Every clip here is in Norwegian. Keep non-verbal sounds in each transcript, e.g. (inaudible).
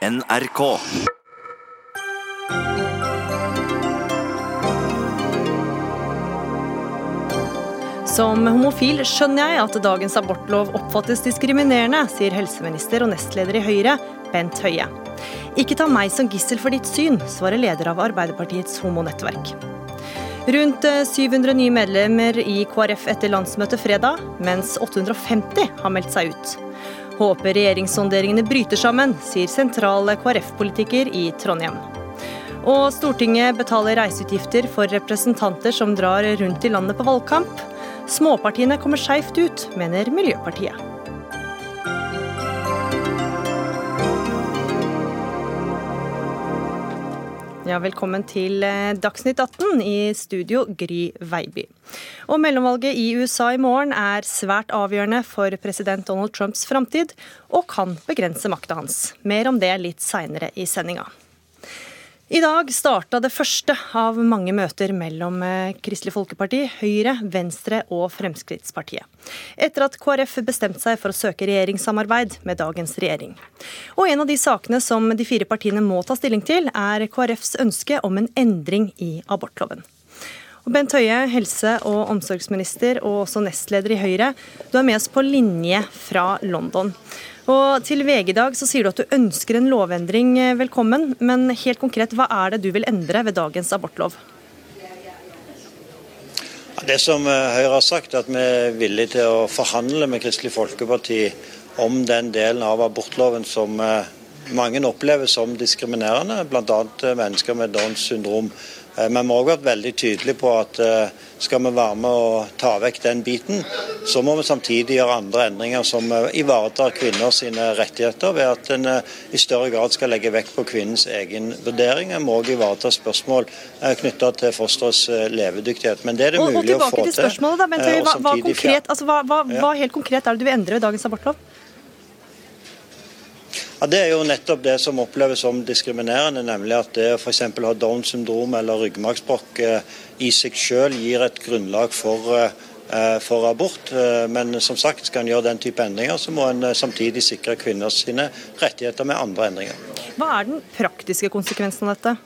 NRK. Som homofil skjønner jeg at dagens abortlov oppfattes diskriminerende, sier helseminister og nestleder i Høyre, Bent Høie. Ikke ta meg som gissel for ditt syn, svarer leder av Arbeiderpartiets homonettverk. Rundt 700 nye medlemmer i KrF etter landsmøtet fredag, mens 850 har meldt seg ut. Håper regjeringssonderingene bryter sammen, sier sentral KrF-politiker i Trondheim. Og Stortinget betaler reiseutgifter for representanter som drar rundt i landet på valgkamp. Småpartiene kommer skeivt ut, mener Miljøpartiet. Ja, velkommen til eh, Dagsnytt 18 i studio Gry Veiby. Og Mellomvalget i USA i morgen er svært avgjørende for president Donald Trumps framtid, og kan begrense makta hans. Mer om det litt seinere i sendinga. I dag starta det første av mange møter mellom eh, Kristelig Folkeparti, Høyre, Venstre og Fremskrittspartiet. Etter at KrF bestemte seg for å søke regjeringssamarbeid med dagens regjering. Og en av de sakene som de fire partiene må ta stilling til, er KrFs ønske om en endring i abortloven. Og Bent Høie, helse- og omsorgsminister og også nestleder i Høyre, du er med oss på linje fra London. Og Til VG i dag så sier du at du ønsker en lovendring eh, velkommen, men helt konkret, hva er det du vil endre ved dagens abortlov? Det som eh, Høyre har sagt, at vi er villige til å forhandle med Kristelig Folkeparti om den delen av abortloven som eh, mange opplever som diskriminerende, bl.a. mennesker med Downs syndrom. Eh, men vi har òg vært veldig tydelige på at eh, skal vi være med og ta vekk den biten, så må vi samtidig gjøre andre endringer som eh, ivaretar kvinner sine rettigheter, ved at en i større grad skal legge vekt på kvinnens egen vurdering. En må òg ivareta spørsmål knytta til fosterets levedyktighet. Men det er det og, mulig og å få til. Spørsmålet, da, Bent, hva, hva, konkret, altså, hva, hva, hva helt konkret er det du vil endre ved dagens abortlov? Ja, Det er jo nettopp det som oppleves som diskriminerende, nemlig at det å f.eks. ha Downs syndrom eller ryggmargsbrokk eh, i seg selv gir et grunnlag for, eh, for abort. Eh, men som sagt, skal en gjøre den type endringer, så må en samtidig sikre kvinner sine rettigheter med andre endringer. Hva er den praktiske konsekvensen av dette?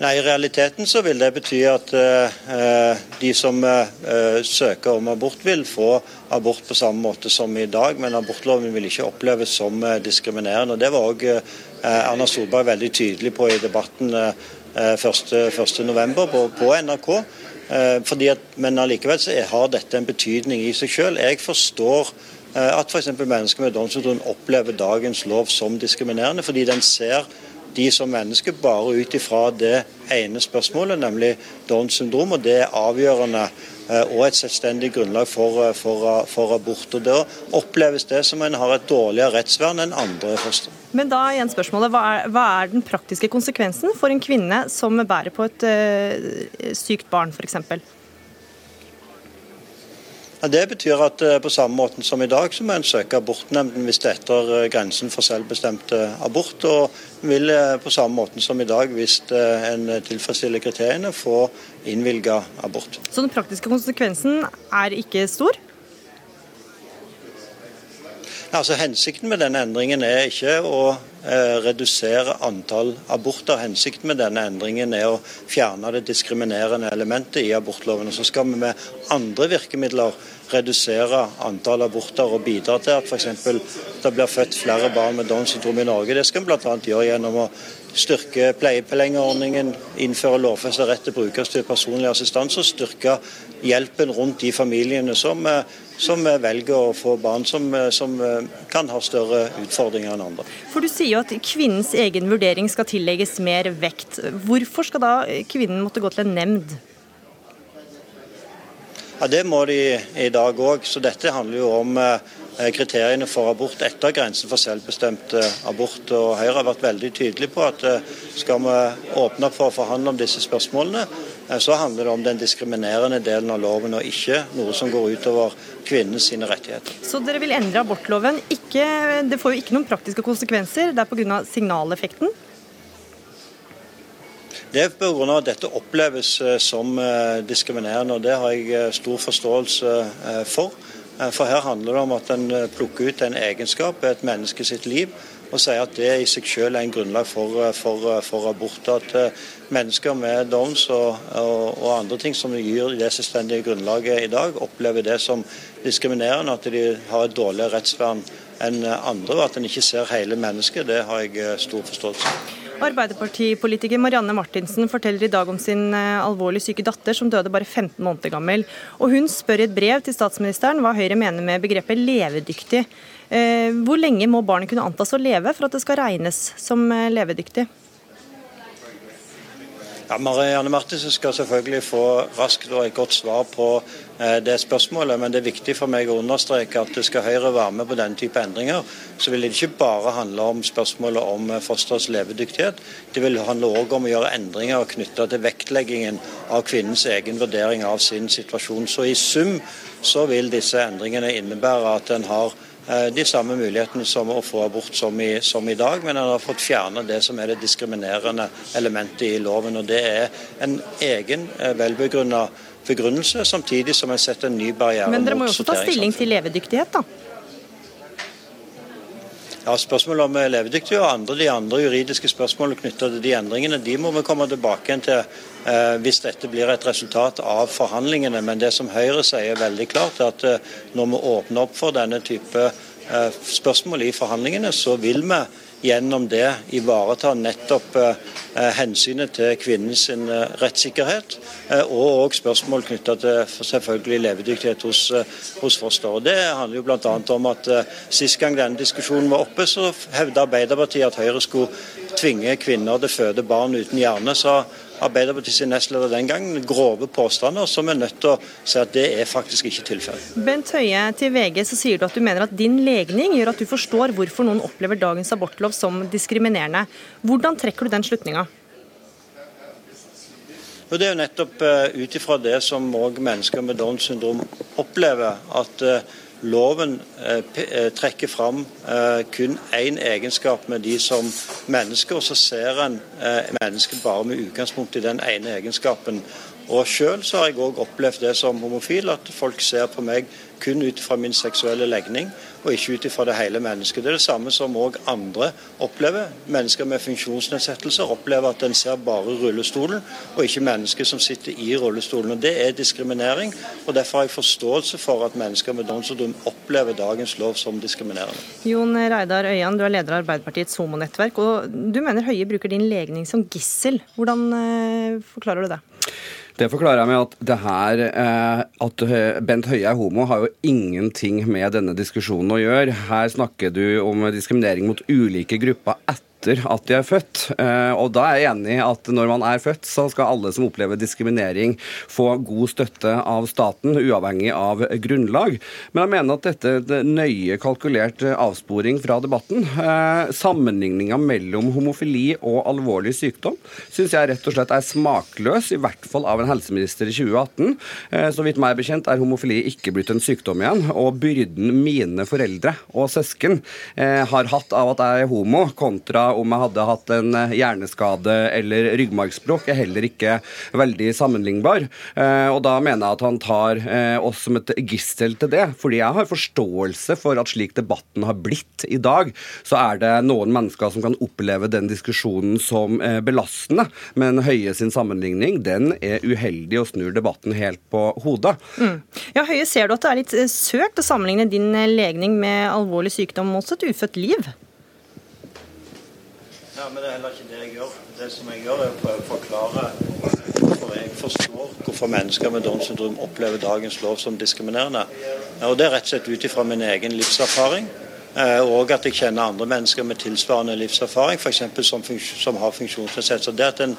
Nei, I realiteten så vil det bety at uh, de som uh, søker om abort, vil få abort på samme måte som i dag, men abortloven vil ikke oppleves som uh, diskriminerende. og Det var òg Erna Solberg veldig tydelig på i debatten 1.11. På, på NRK. At, men allikevel så har dette en betydning i seg selv. Jeg forstår at f.eks. mennesker med Downs syndrom opplever dagens lov som diskriminerende, fordi den ser de som mennesker bare ut ifra det ene spørsmålet, nemlig Downs syndrom. og Det er avgjørende eh, og et selvstendig grunnlag for, eh, for, eh, for abort. og Da oppleves det som en har et dårligere rettsvern enn andre fostre. Men da igjen spørsmålet, hva er, hva er, den praktiske konsekvensen for en kvinne som bærer på et uh, sykt barn, f.eks.? Det betyr at eh, på samme måte som i dag, så må en søke abortnemnden hvis det er etter eh, grensen for selvbestemt abort. Og vil eh, på samme måte som i dag, hvis en tilfredsstiller kriteriene, få innvilga abort. Så den praktiske konsekvensen er ikke stor? Altså, hensikten med denne endringen er ikke å eh, redusere antall aborter. Hensikten med denne endringen er å fjerne det diskriminerende elementet i abortloven. Og så skal vi med andre virkemidler redusere antall aborter og bidra til at f.eks. det blir født flere barn med Downs syndrom i Norge. Det skal vi bl.a. gjøre gjennom å styrke pleiepengeordningen, innføre lovfestet rett til brukerstyrt personlig assistanse og styrke hjelpen rundt de familiene som eh, som velger å få barn som, som, kan ha større utfordringer enn andre. For Du sier jo at kvinnens egen vurdering skal tillegges mer vekt. Hvorfor skal da kvinnen måtte gå til en nemnd? Ja, Det må de i dag òg. Så dette handler jo om eh, kriteriene for abort etter grensen for selvbestemt eh, abort. Og Høyre har vært veldig tydelig på at eh, skal vi åpne for å forhandle om disse spørsmålene, så handler det om den diskriminerende delen av loven, og ikke noe som går utover kvinnens sine rettigheter. Så dere vil endre abortloven? Ikke, det får jo ikke noen praktiske konsekvenser, det er pga. signaleffekten? Det er pga. at dette oppleves som diskriminerende, og det har jeg stor forståelse for. For her handler det om at en plukker ut en egenskap ved et menneske sitt liv og sier at det i seg selv er en grunnlag for, for, for abort. At mennesker med Downs og, og, og, andre ting som gir det selvstendige grunnlaget i dag, opplever det som diskriminerende, at de har et dårligere rettsvern enn andre, og at en ikke ser hele mennesket. Det har jeg stor forståelse for. Arbeiderpartipolitiker Marianne Martinsen forteller i dag om sin eh, alvorlig syke datter som døde bare 15 måneder gammel. Og Hun spør i et brev til statsministeren hva Høyre mener med begrepet levedyktig. Eh, hvor lenge må barnet kunne antas å leve for at det skal regnes som eh, levedyktig? Ja, Marianne Martinsen skal selvfølgelig få raskt og et godt svar på eh, det spørsmålet, men det er viktig for meg å understreke at skal Høyre være med på denne type endringer, så vil det ikke bare handle om spørsmålet om eh, fosterets levedyktighet. Det vil handle òg om å gjøre endringer knytta til vektleggingen av kvinnens egen vurdering av sin situasjon. Så i sum så vil disse endringene innebære at en har de samme mulighetene som å få abort som i, som i dag, men en har fått fjernet det som er det diskriminerende elementet i loven. og Det er en egen eh, velbegrunna begrunnelse, samtidig som en setter en ny barriere Men dere må jo også ta stilling til levedyktighet, da? Ja, Spørsmålet om levedyktig og andre, de andre juridiske spørsmålene knyttet til de endringene, de må vi komme tilbake til eh, hvis dette blir et resultat av forhandlingene. Men det som Høyre sier veldig klart, er at eh, når vi åpner opp for denne type eh, spørsmål i forhandlingene, så vil vi gjennom det ivareta nettopp eh, hensynet til kvinnens eh, rettssikkerhet, eh, og òg spørsmål knytta til selvfølgelig levedyktighet hos, hos foster. Og Det handler jo bl.a. om at Sist gang denne diskusjonen var oppe, så hevda Arbeiderpartiet at Høyre skulle tvinge kvinner til å føde barn uten hjerne. så Arbeiderpartiets nestleder den gangen grove påstander som er nødt til å si at det er faktisk ikke tilfellet. Bent Høie, til VG så sier du at du mener at din legning gjør at du forstår hvorfor noen opplever dagens abortlov som diskriminerende. Hvordan trekker du den slutninga? Det er jo nettopp eh, ut ifra det som òg mennesker med Downs syndrom opplever. at eh, loven eh, eh, trekker fram eh, kun én egenskap med de som mennesker, og så ser en mennesket bare med utgangspunkt i den ene egenskapen. Og Selv har jeg òg opplevd det som homofil, at folk ser på meg kun ut fra min seksuelle legning og ikke ut ifra det hele mennesket. Det er det samme som òg andre opplever. Mennesker med funksjonsnedsettelser opplever at en ser bare rullestolen, og ikke mennesker som sitter i rullestolen. Og Det er diskriminering. og Derfor har jeg forståelse for at mennesker med Downs syndrom opplever dagens lov som diskriminerende. Jon Reidar Øyan, du er leder av Arbeiderpartiets homonettverk, og du mener Høie bruker din legning som gissel. Hvordan eh, forklarer du det? Det forklarer jeg med at det her eh, At Bent Høie er homo, har jo ingenting med denne diskusjonen å gjøre. Her snakker du om diskriminering mot ulike grupper etter etter at de er født. Eh, og da er jeg enig i at når man er født, så skal alle som opplever diskriminering få god støtte av staten, uavhengig av grunnlag. Men jeg mener at dette er nøye kalkulert avsporing fra debatten. Eh, Sammenligninga mellom homofili og alvorlig sykdom syns jeg rett og slett er smakløs, i hvert fall av en helseminister i 2018. Eh, så vidt meg bekjent er homofili ikke blitt en sykdom igjen. Og byrden mine foreldre og søsken har hatt av at jeg er homo, kontra om jeg hadde hatt en eh, hjerneskade eller ryggmargsbrokk, er heller ikke veldig sammenlignbar. Eh, og da mener jeg at han tar eh, oss som et gissel til det. Fordi jeg har forståelse for at slik debatten har blitt i dag, så er det noen mennesker som kan oppleve den diskusjonen som belastende. Men Høie sin sammenligning den er uheldig og snur debatten helt på hodet. Mm. Ja, Høie, ser du at det er litt søkt å sammenligne din legning med alvorlig sykdom, også et ufødt liv? Ja, men det er heller ikke det jeg gjør. Det som jeg gjør, er å prøve å forklare hvorfor jeg forstår hvorfor mennesker med Downs syndrom opplever dagens lov som diskriminerende. Og Det er rett og slett ut ifra min egen livserfaring. Eh, og at jeg kjenner andre mennesker med tilsvarende livserfaring, f.eks. Som, som har funksjonsnedsettelser. Det at en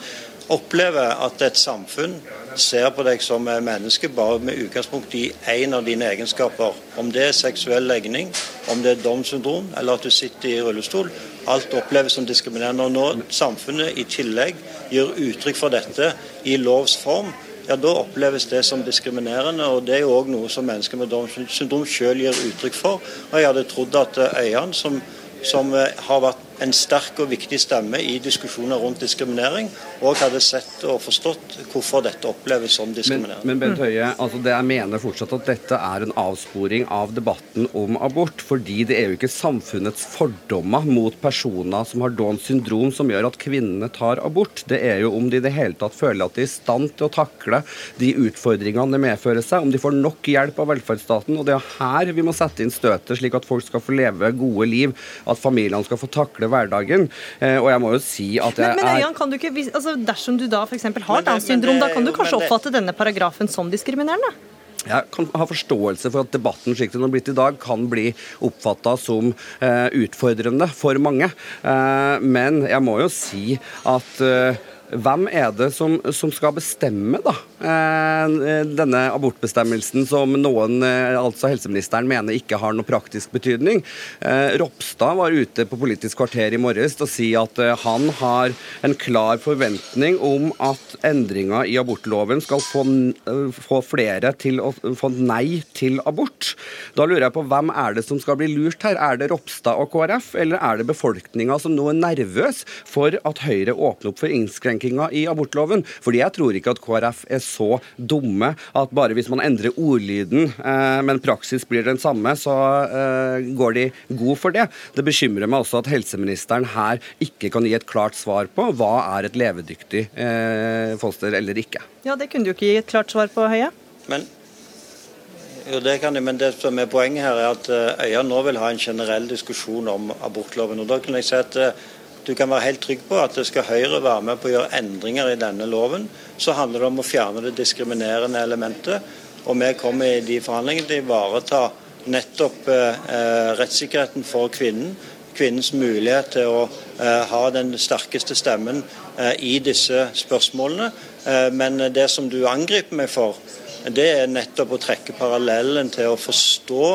opplever at et samfunn ser på deg som menneske bare med utgangspunkt i én av dine egenskaper, om det er seksuell legning, om det er Downs syndrom eller at du sitter i rullestol, alt oppleves som diskriminerende. Og når samfunnet i tillegg gir uttrykk for dette i lovs form, ja, da oppleves det som diskriminerende. og Det er jo òg noe som mennesker med Downs syndrom selv gir uttrykk for. Og Jeg hadde trodd at Øyan, som, som har vært en sterk og viktig stemme i diskusjoner rundt diskriminering, og hadde sett og forstått hvorfor dette oppleves som diskriminering. Men, men Bent Høie, altså det jeg mener fortsatt at dette er en avsporing av debatten om abort. Fordi det er jo ikke samfunnets fordommer mot personer som har Downs syndrom som gjør at kvinnene tar abort. Det er jo om de i det hele tatt føler at de er i stand til å takle de utfordringene det medfører seg, om de får nok hjelp av velferdsstaten. og Det er her vi må sette inn støtet, slik at folk skal få leve gode liv, at familiene skal få takle hverdagen. Eh, og jeg må jo si at jeg men, men Jan, kan du ikke, altså, Dersom du da f.eks. har Downs syndrom, da kan du kanskje oppfatte denne paragrafen som diskriminerende? Jeg kan ha forståelse for at debatten slik den har blitt i dag, kan bli oppfatta som eh, utfordrende for mange. Eh, men jeg må jo si at eh, hvem er det som, som skal bestemme da, eh, denne abortbestemmelsen som noen, eh, altså helseministeren, mener ikke har noe praktisk betydning? Eh, Ropstad var ute på Politisk kvarter i morges og si at han har en klar forventning om at endringer i abortloven skal få, få flere til å få nei til abort. Da lurer jeg på hvem er det som skal bli lurt her? Er det Ropstad og KrF, eller er det befolkninga som nå er nervøs for at Høyre åpner opp for innskrenking innskrenkinga i abortloven. Fordi jeg tror ikke at KrF er så dumme at bare hvis man endrer ordlyden, eh, men praksis blir den samme, så eh, går de god for det. Det bekymrer meg også at helseministeren her ikke kan gi et klart svar på hva er et levedyktig eh, foster eller ikke. Ja, Det kunne du ikke gi et klart svar på, Høie. Men jo, det kan jeg, men det som er poenget her er at Øya nå vil ha en generell diskusjon om abortloven. og da kan jeg si at du kan være helt trygg på at det skal Høyre være med på å gjøre endringer i denne loven. Så handler det om å fjerne det diskriminerende elementet. Og vi kommer i de forhandlingene til å ivareta nettopp eh, rettssikkerheten for kvinnen. Kvinnens mulighet til å eh, ha den sterkeste stemmen eh, i disse spørsmålene. Eh, men det som du angriper meg for, det er nettopp å trekke parallellen til å forstå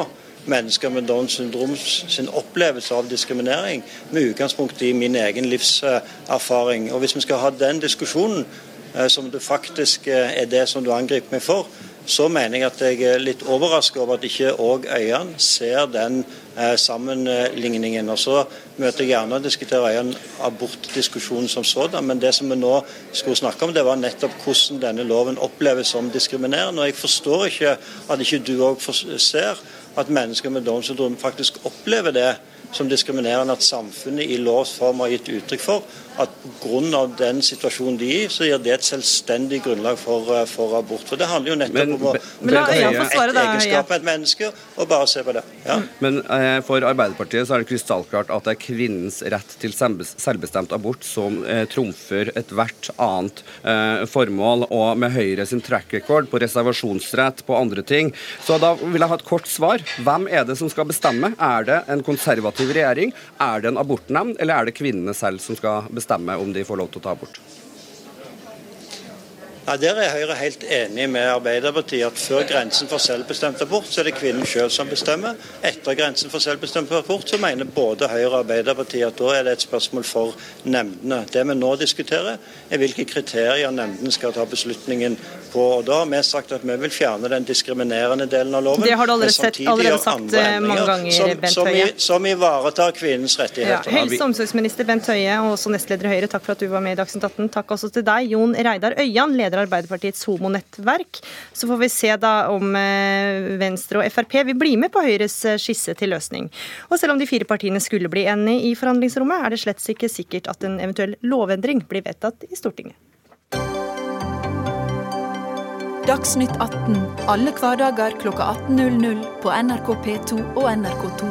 mennesker med Downs syndrom sin opplevelse av diskriminering, med utgangspunkt i min egen livserfaring. Og Hvis vi skal ha den diskusjonen, eh, som det faktisk eh, er det som du angriper meg for, så mener jeg at jeg er litt overrasket over at ikke òg Øyan ser den eh, sammenligningen. Og Så møter jeg gjerne og diskuterer Øyan abortdiskusjonen som sådan, men det som vi nå skulle snakke om, det var nettopp hvordan denne loven oppleves som diskriminerende. Og Jeg forstår ikke at ikke du òg ser at mennesker med Downs syndrom faktisk opplever det som diskriminerende at samfunnet i lovs form har gitt uttrykk for at pga. den situasjonen de er i, så gir det et selvstendig grunnlag for, eh, for abort. For Det handler jo nettopp men, om å men, et egenskap et menneske og bare se på det. Ja. Men eh, for Arbeiderpartiet så er det krystallklart at det er kvinnens rett til selvbestemt abort som eh, trumfer ethvert annet eh, formål. Og med Høyre sin track record på reservasjonsrett på andre ting. Så da vil jeg ha et kort svar. Hvem er det som skal bestemme? Er det en konservativ regjering? Er det en abortnemnd? Eller er det kvinnene selv som skal bestemme? Bestemme om de får lov til å ta abort. Ja, Der er Høyre helt enig med Arbeiderpartiet at før grensen for selvbestemt abort, så er det kvinnen selv som bestemmer. Etter grensen for selvbestemt abort så mener både Høyre og Arbeiderpartiet at da er det et spørsmål for nemndene. Det vi nå diskuterer, er hvilke kriterier nemndene skal ta beslutningen på. og Da har vi sagt at vi vil fjerne den diskriminerende delen av loven. Det har du allerede, sett, allerede sagt eh, mange ganger, som, Bent Høie. Som, som ivaretar kvinnens rettigheter. Ja, helse- og omsorgsminister Bent Høie og også nestleder i Høyre, takk for at du var med i Dagsnytt 18. Takk også til deg, Jon Reidar Øyan, leder av Arbeiderpartiets homonettverk. Så får vi se da om eh, Venstre og Frp vil bli med på Høyres eh, skisse til løsning. Og selv om de fire partiene skulle bli enige i forhandlingsrommet, er det slett ikke sikkert at en eventuell lovendring blir vedtatt i Stortinget. Dagsnytt 18 alle hverdager kl 18.00 på NRK P2 og NRK2.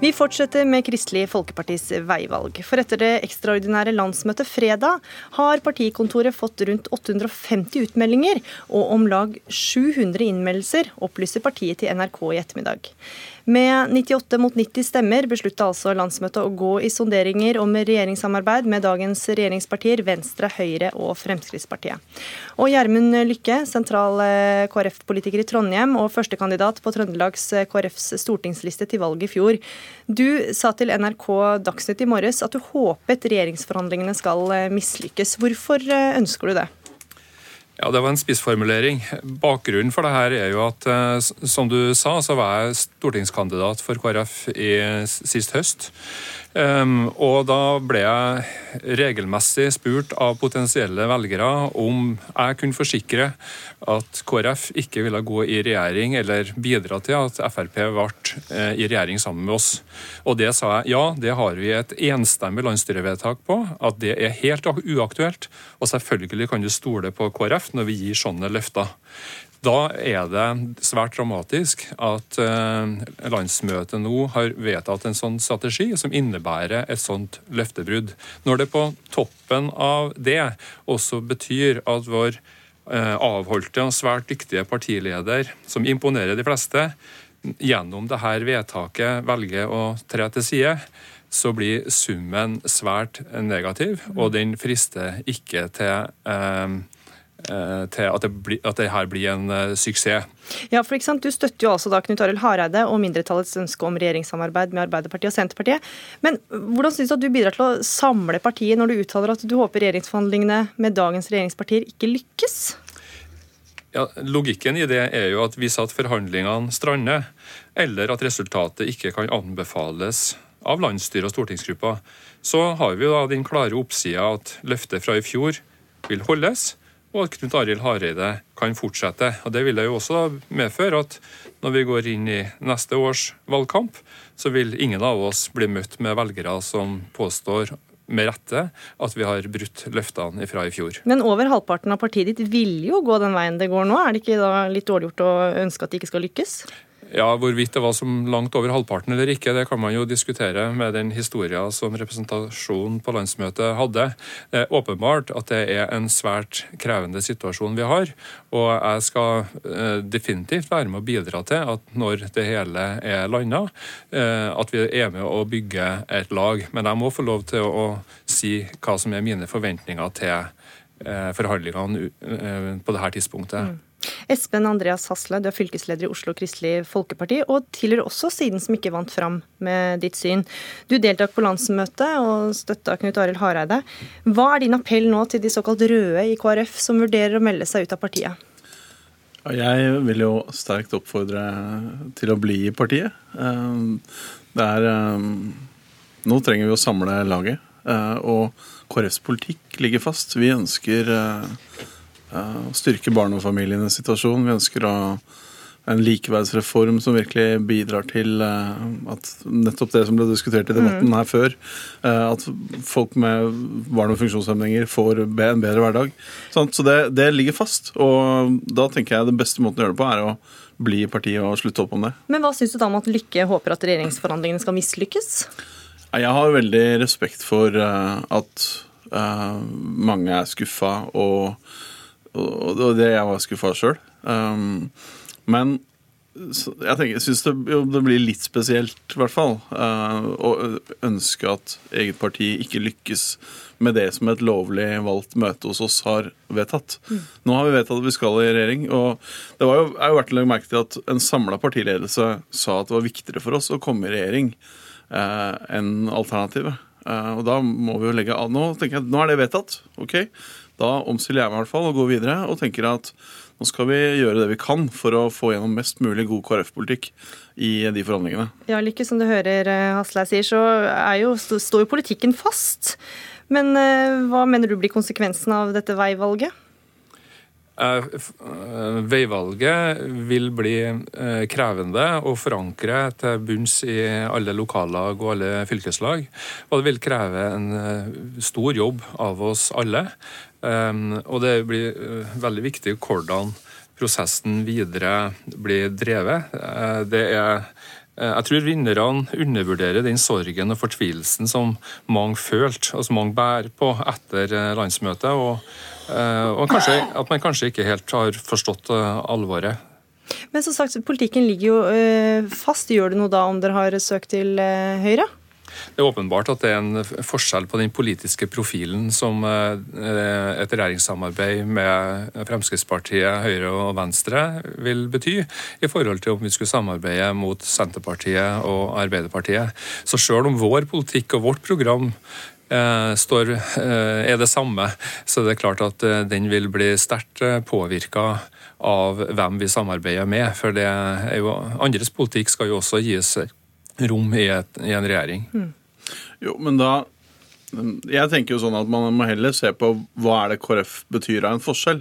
Vi fortsetter med Kristelig Folkepartis veivalg. For etter det ekstraordinære landsmøtet fredag har partikontoret fått rundt 850 utmeldinger og om lag 700 innmeldelser, opplyser partiet til NRK i ettermiddag. Med 98 mot 90 stemmer beslutta altså landsmøtet å gå i sonderinger om regjeringssamarbeid med dagens regjeringspartier Venstre, Høyre og Fremskrittspartiet. Og Gjermund Lykke, sentral eh, KrF-politiker i Trondheim og førstekandidat på Trøndelags eh, KrFs stortingsliste til valget i fjor. Du sa til NRK Dagsnytt i morges at du håpet regjeringsforhandlingene skal eh, mislykkes. Hvorfor ønsker du det? Ja, Det var en spissformulering. Bakgrunnen for det her er jo at, som du sa, så var jeg stortingskandidat for KrF i sist høst. Um, og da ble jeg regelmessig spurt av potensielle velgere om jeg kunne forsikre at KrF ikke ville gå i regjering eller bidra til at Frp ble eh, i regjering sammen med oss. Og det sa jeg ja, det har vi et enstemmig landsstyrevedtak på, at det er helt uaktuelt. Og selvfølgelig kan du stole på KrF når vi gir sånne løfter. Da er det svært dramatisk at eh, landsmøtet nå har vedtatt en sånn strategi som innebærer et sånt løftebrudd. Når det på toppen av det også betyr at vår eh, avholdte og svært dyktige partileder, som imponerer de fleste, gjennom dette vedtaket velger å tre til side, så blir summen svært negativ, og den frister ikke til eh, til at det, bli, at det, her blir en uh, suksess. Ja, for ikke sant? Du støtter jo altså da Knut Arild Hareide og mindretallets ønske om regjeringssamarbeid med Arbeiderpartiet og Senterpartiet. Men hvordan syns du at du bidrar til å samle partiet når du uttaler at du håper regjeringsforhandlingene med dagens regjeringspartier ikke lykkes? Ja, Logikken i det er jo at hvis at forhandlingene strander, eller at resultatet ikke kan anbefales av landsstyret og stortingsgruppa, så har vi da den klare oppsida at løftet fra i fjor vil holdes og at Knut Arild Hareide kan fortsette. Og Det vil det jo også medføre at når vi går inn i neste års valgkamp, så vil ingen av oss bli møtt med velgere som påstår med rette at vi har brutt løftene fra i fjor. Men over halvparten av partiet ditt vil jo gå den veien det går nå. Er det ikke da litt dårlig gjort å ønske at det ikke skal lykkes? Ja, Hvorvidt det var som langt over halvparten eller ikke, det kan man jo diskutere med den historien som representasjonen på landsmøtet hadde. Det er åpenbart at det er en svært krevende situasjon vi har. Og jeg skal eh, definitivt være med å bidra til at når det hele er landa, eh, at vi er med å bygge et lag. Men jeg må få lov til å si hva som er mine forventninger til eh, forhandlingene på dette tidspunktet. Espen Andreas Hasle, du er fylkesleder i Oslo Kristelig Folkeparti, og tilhører også siden som ikke vant fram med ditt syn. Du deltok på landsmøtet og støtta Knut Arild Hareide. Hva er din appell nå til de såkalt røde i KrF som vurderer å melde seg ut av partiet? Jeg vil jo sterkt oppfordre til å bli i partiet. Eh, det er eh, Nå trenger vi å samle laget, eh, og KrFs politikk ligger fast. Vi ønsker styrke barnefamilienes situasjon. Vi ønsker å en likeverdsreform som virkelig bidrar til eh, at nettopp det som ble diskutert i debatten mm. her før, eh, at folk med barn med funksjonshemninger får en bedre hverdag. Så det, det, ligger fast. Og da tenker jeg den beste måten å gjøre det på, er å bli i partiet og slutte opp om det. Men hva syns du da om at Lykke håper at regjeringsforhandlingene skal mislykkes? Jeg har veldig respekt for eh, at mange er skuffa og og det var det jeg var skuffa sjøl. Um, men jeg, tenker, jeg syns det, det, blir litt spesielt, i hvert fall, uh, å ønske at eget parti ikke lykkes med det som et lovlig valgt møte hos oss har vedtatt. Mm. Nå har vi vedtatt at vi skal i regjering, og det var jo, er jo verdt å legge merke til at en samla partiledelse sa at det var viktigere for oss å komme i regjering uh, enn alternativet. Uh, og da må vi jo legge av Nå tenker jeg, nå er det vedtatt. ok? Da omstiller jeg meg i hvert fall og går videre og tenker at nå skal vi gjøre det vi kan for å få gjennom mest mulig god KrF-politikk i de forhandlingene. Ja, Lykke, som du hører eh, sier, så jo, står jo politikken fast. Men eh, hva mener du blir konsekvensen av dette veivalget? Eh, veivalget vil bli krevende å forankre til bunns i alle lokallag og alle fylkeslag. Og det vil kreve en stor jobb av oss alle. Ehm, og det blir eh, veldig viktig hvordan prosessen videre blir drevet. Eh, det er eh, jeg tror vinnerne undervurderer den sorgen og fortvilelsen som mange følte, som mange bærer på etter landsmøtet. Og, og kanskje, at man kanskje ikke helt har forstått alvoret. Men som sagt, politikken ligger jo fast. Gjør det noe da om dere har søkt til Høyre? Det er åpenbart at det er en forskjell på den politiske profilen som eh, et regjeringssamarbeid med Fremskrittspartiet, Høyre og Venstre vil bety, i forhold til om vi skulle samarbeide mot Senterpartiet og Arbeiderpartiet. Så selv om vår politikk og vårt program står, er det samme, så det er klart at den vil bli sterkt påvirka av hvem vi samarbeider med. For det er jo, andres politikk skal jo også gis rom i, et, i en regjering. Mm. Jo, men da Jeg tenker jo sånn at man må heller se på hva er det KrF betyr av en forskjell.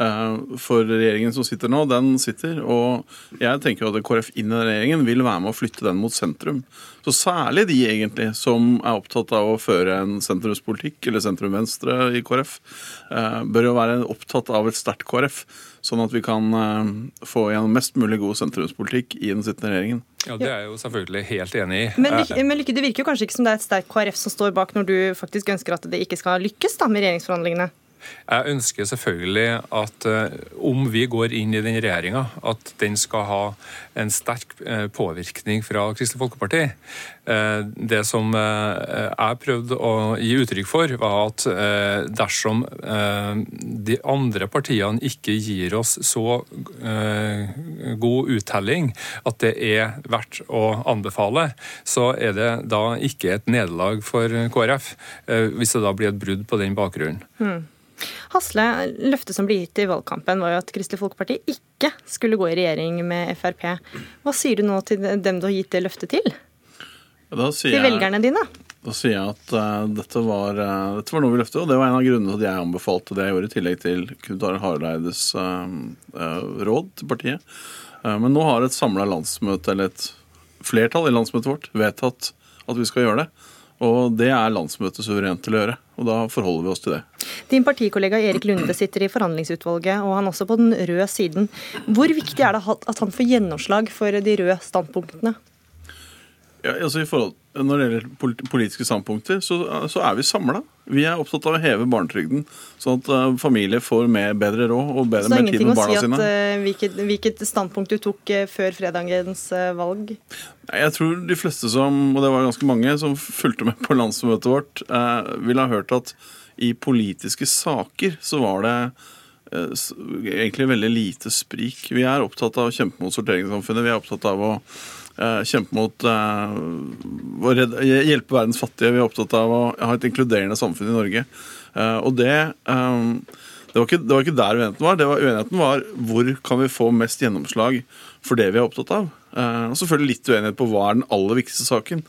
Eh, for regjeringen som sitter nå, den sitter. Og jeg tenker at KrF inn i den regjeringen vil være med å flytte den mot sentrum. Så særlig de egentlig som er opptatt av å føre en sentrumspolitikk, eller sentrum-venstre i KrF, eh, bør jo være opptatt av et sterkt KrF. Sånn at vi kan eh, få igjen mest mulig god sentrumspolitikk i den sittende regjeringen. Ja, Det er jeg jo selvfølgelig helt enig i. Men, men Lykke, det virker jo kanskje ikke som det er et sterkt KrF som står bak, når du faktisk ønsker at det ikke skal lykkes da med regjeringsforhandlingene? Jeg ønsker selvfølgelig at uh, om vi går inn i den regjeringa, at den skal ha en sterk uh, påvirkning fra Kristelig Folkeparti. Uh, det som jeg prøvde å gi uttrykk for, var at dersom de andre partiene ikke gir oss så god uttelling at det er verdt å anbefale, så er det da ikke et nederlag for KrF, hvis det da blir et brudd på den bakgrunnen. Hmm. Hasle, løftet som ble gitt i valgkampen var jo at Kristelig Folkeparti ikke skulle gå i regjering med Frp. Hva sier du nå til dem du har gitt det løftet til? til velgerne dine? Da sier jeg at uh, dette, var, uh, dette, var, noe vi løftet, og det var en av grunnene til at jeg anbefalte det jeg gjorde, i tillegg til Knut Arild Hareides uh, råd til partiet. men nå har et samla landsmøte, eller et flertall i landsmøtet vårt, vedtatt at vi skal gjøre det. Og det er landsmøtet suverent til å gjøre, og da forholder vi oss til det. Din partikollega Erik Lunde sitter i forhandlingsutvalget, og han er også på den røde siden. Hvor viktig er det at han får gjennomslag for de røde standpunktene? Ja, altså i forhold, Når det gjelder politiske standpunkter, så, så er vi samla. Vi er opptatt av å heve barnetrygden, sånn at uh, familier får med bedre råd og bedre med tid med barna sine. Så det er ingenting å si at, uh, hvilket, hvilket, standpunkt du tok uh, før fredagens valg? Jeg tror de fleste som, og det var ganske mange, som fulgte med på landsmøtet vårt, ville ha hørt at i politiske saker så var det egentlig veldig lite sprik. Vi er opptatt av å kjempe mot sorteringssamfunnet. Vi er opptatt av å Eh, kjempe mot å redde, hjelpe verdens fattige. Vi er opptatt av å ha et inkluderende samfunn i Norge. Og det, det, var ikke, det, var ikke, der uenigheten var. Det var. Uenigheten var hvor kan vi få mest gjennomslag for det vi er opptatt av. Og selvfølgelig litt uenighet på hva er den aller viktigste saken.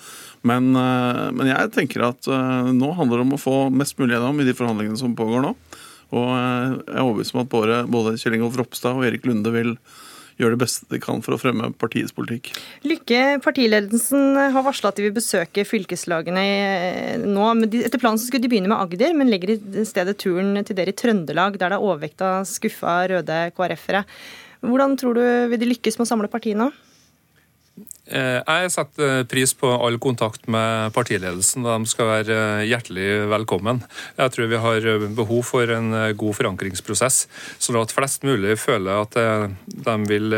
Men, men jeg tenker at nå handler det om å få mest mulig gjennom i de forhandlingene som pågår nå. Og jeg er overbevist om at både, både Kjell Ingolf Ropstad og Erik Lunde vil gjør det beste de kan for å fremme partiets politikk. Lykke, partiledelsen har varsla at de vil besøke fylkeslagene nå. Etter planen skulle de begynne med Agder, men legger i stedet turen til dere i Trøndelag, der det er overvekt av skuffa røde KrF-ere. Hvordan tror du vil de lykkes med å samle partiet nå? Eh, jeg setter pris på all kontakt med partiledelsen. De skal være eh, hjertelig velkommen. Jeg tror vi har behov for en eh, god forankringsprosess, sånn at flest mulig føler at de vil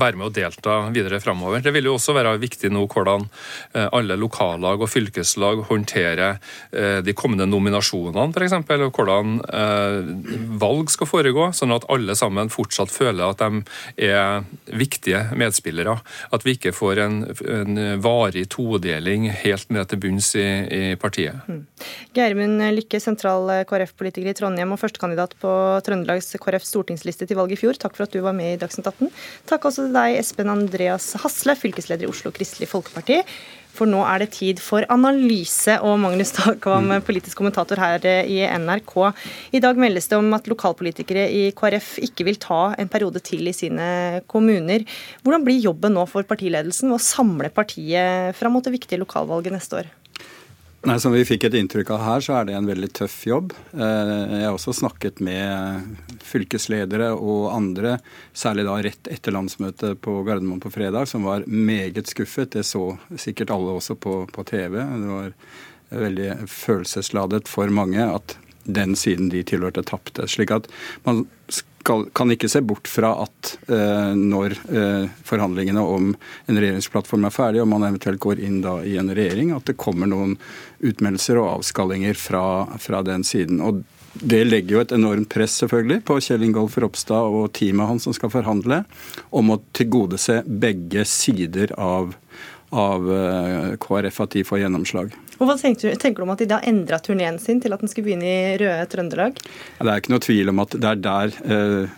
være med og delta videre framover. Det vil jo også være viktig nå hvordan eh, alle lokallag og fylkeslag håndterer eh, de kommende nominasjonene, f.eks. Og hvordan eh, valg skal foregå, sånn at alle sammen fortsatt føler at de er viktige medspillere. At vi ikke får en, en varig todeling helt ned til bunns i, i partiet. Mm. Geirmund Lykke, sentral KrF-politiker i Trondheim og førstekandidat på Trøndelags KrF stortingsliste til valget i fjor. Takk for at du var med i Dagsnytt 18. Takk også til deg, Espen Andreas Hasle, fylkesleder i Oslo Kristelig Folkeparti. For nå er det tid for analyse, og Magnus Takvam, mm. politisk kommentator her i NRK. I dag meldes det om at lokalpolitikere i KrF ikke vil ta en periode til i sine kommuner. Hvordan blir jobben nå for partiledelsen med å samle partiet fram mot det viktige lokalvalget neste år? Nei, Som vi fikk et inntrykk av her, så er det en veldig tøff jobb. Eh, jeg har også snakket med fylkesledere og andre, særlig da rett etter landsmøtet på Gardermoen på fredag, som var meget skuffet. Det så sikkert alle også på, på TV. Det var veldig følelsesladet for mange at den siden de tilhørte, tapte. Slik at man kan ikke se bort fra at eh, når eh, forhandlingene om en regjeringsplattform er ferdig, og man eventuelt går inn da i en regjering, at det kommer noen utmeldelser og avskallinger fra, fra den siden. Og det legger jo et enormt press selvfølgelig på Kjell Ingolf Ropstad og teamet hans som skal forhandle, om å tilgodese begge sider av av eh, KrF at de får gjennomslag. Og Hva tenker du, tenker du om at de da endra turneen sin til at den skulle begynne i røde Trøndelag? Ja, det er ikke noe tvil om at det er der eh,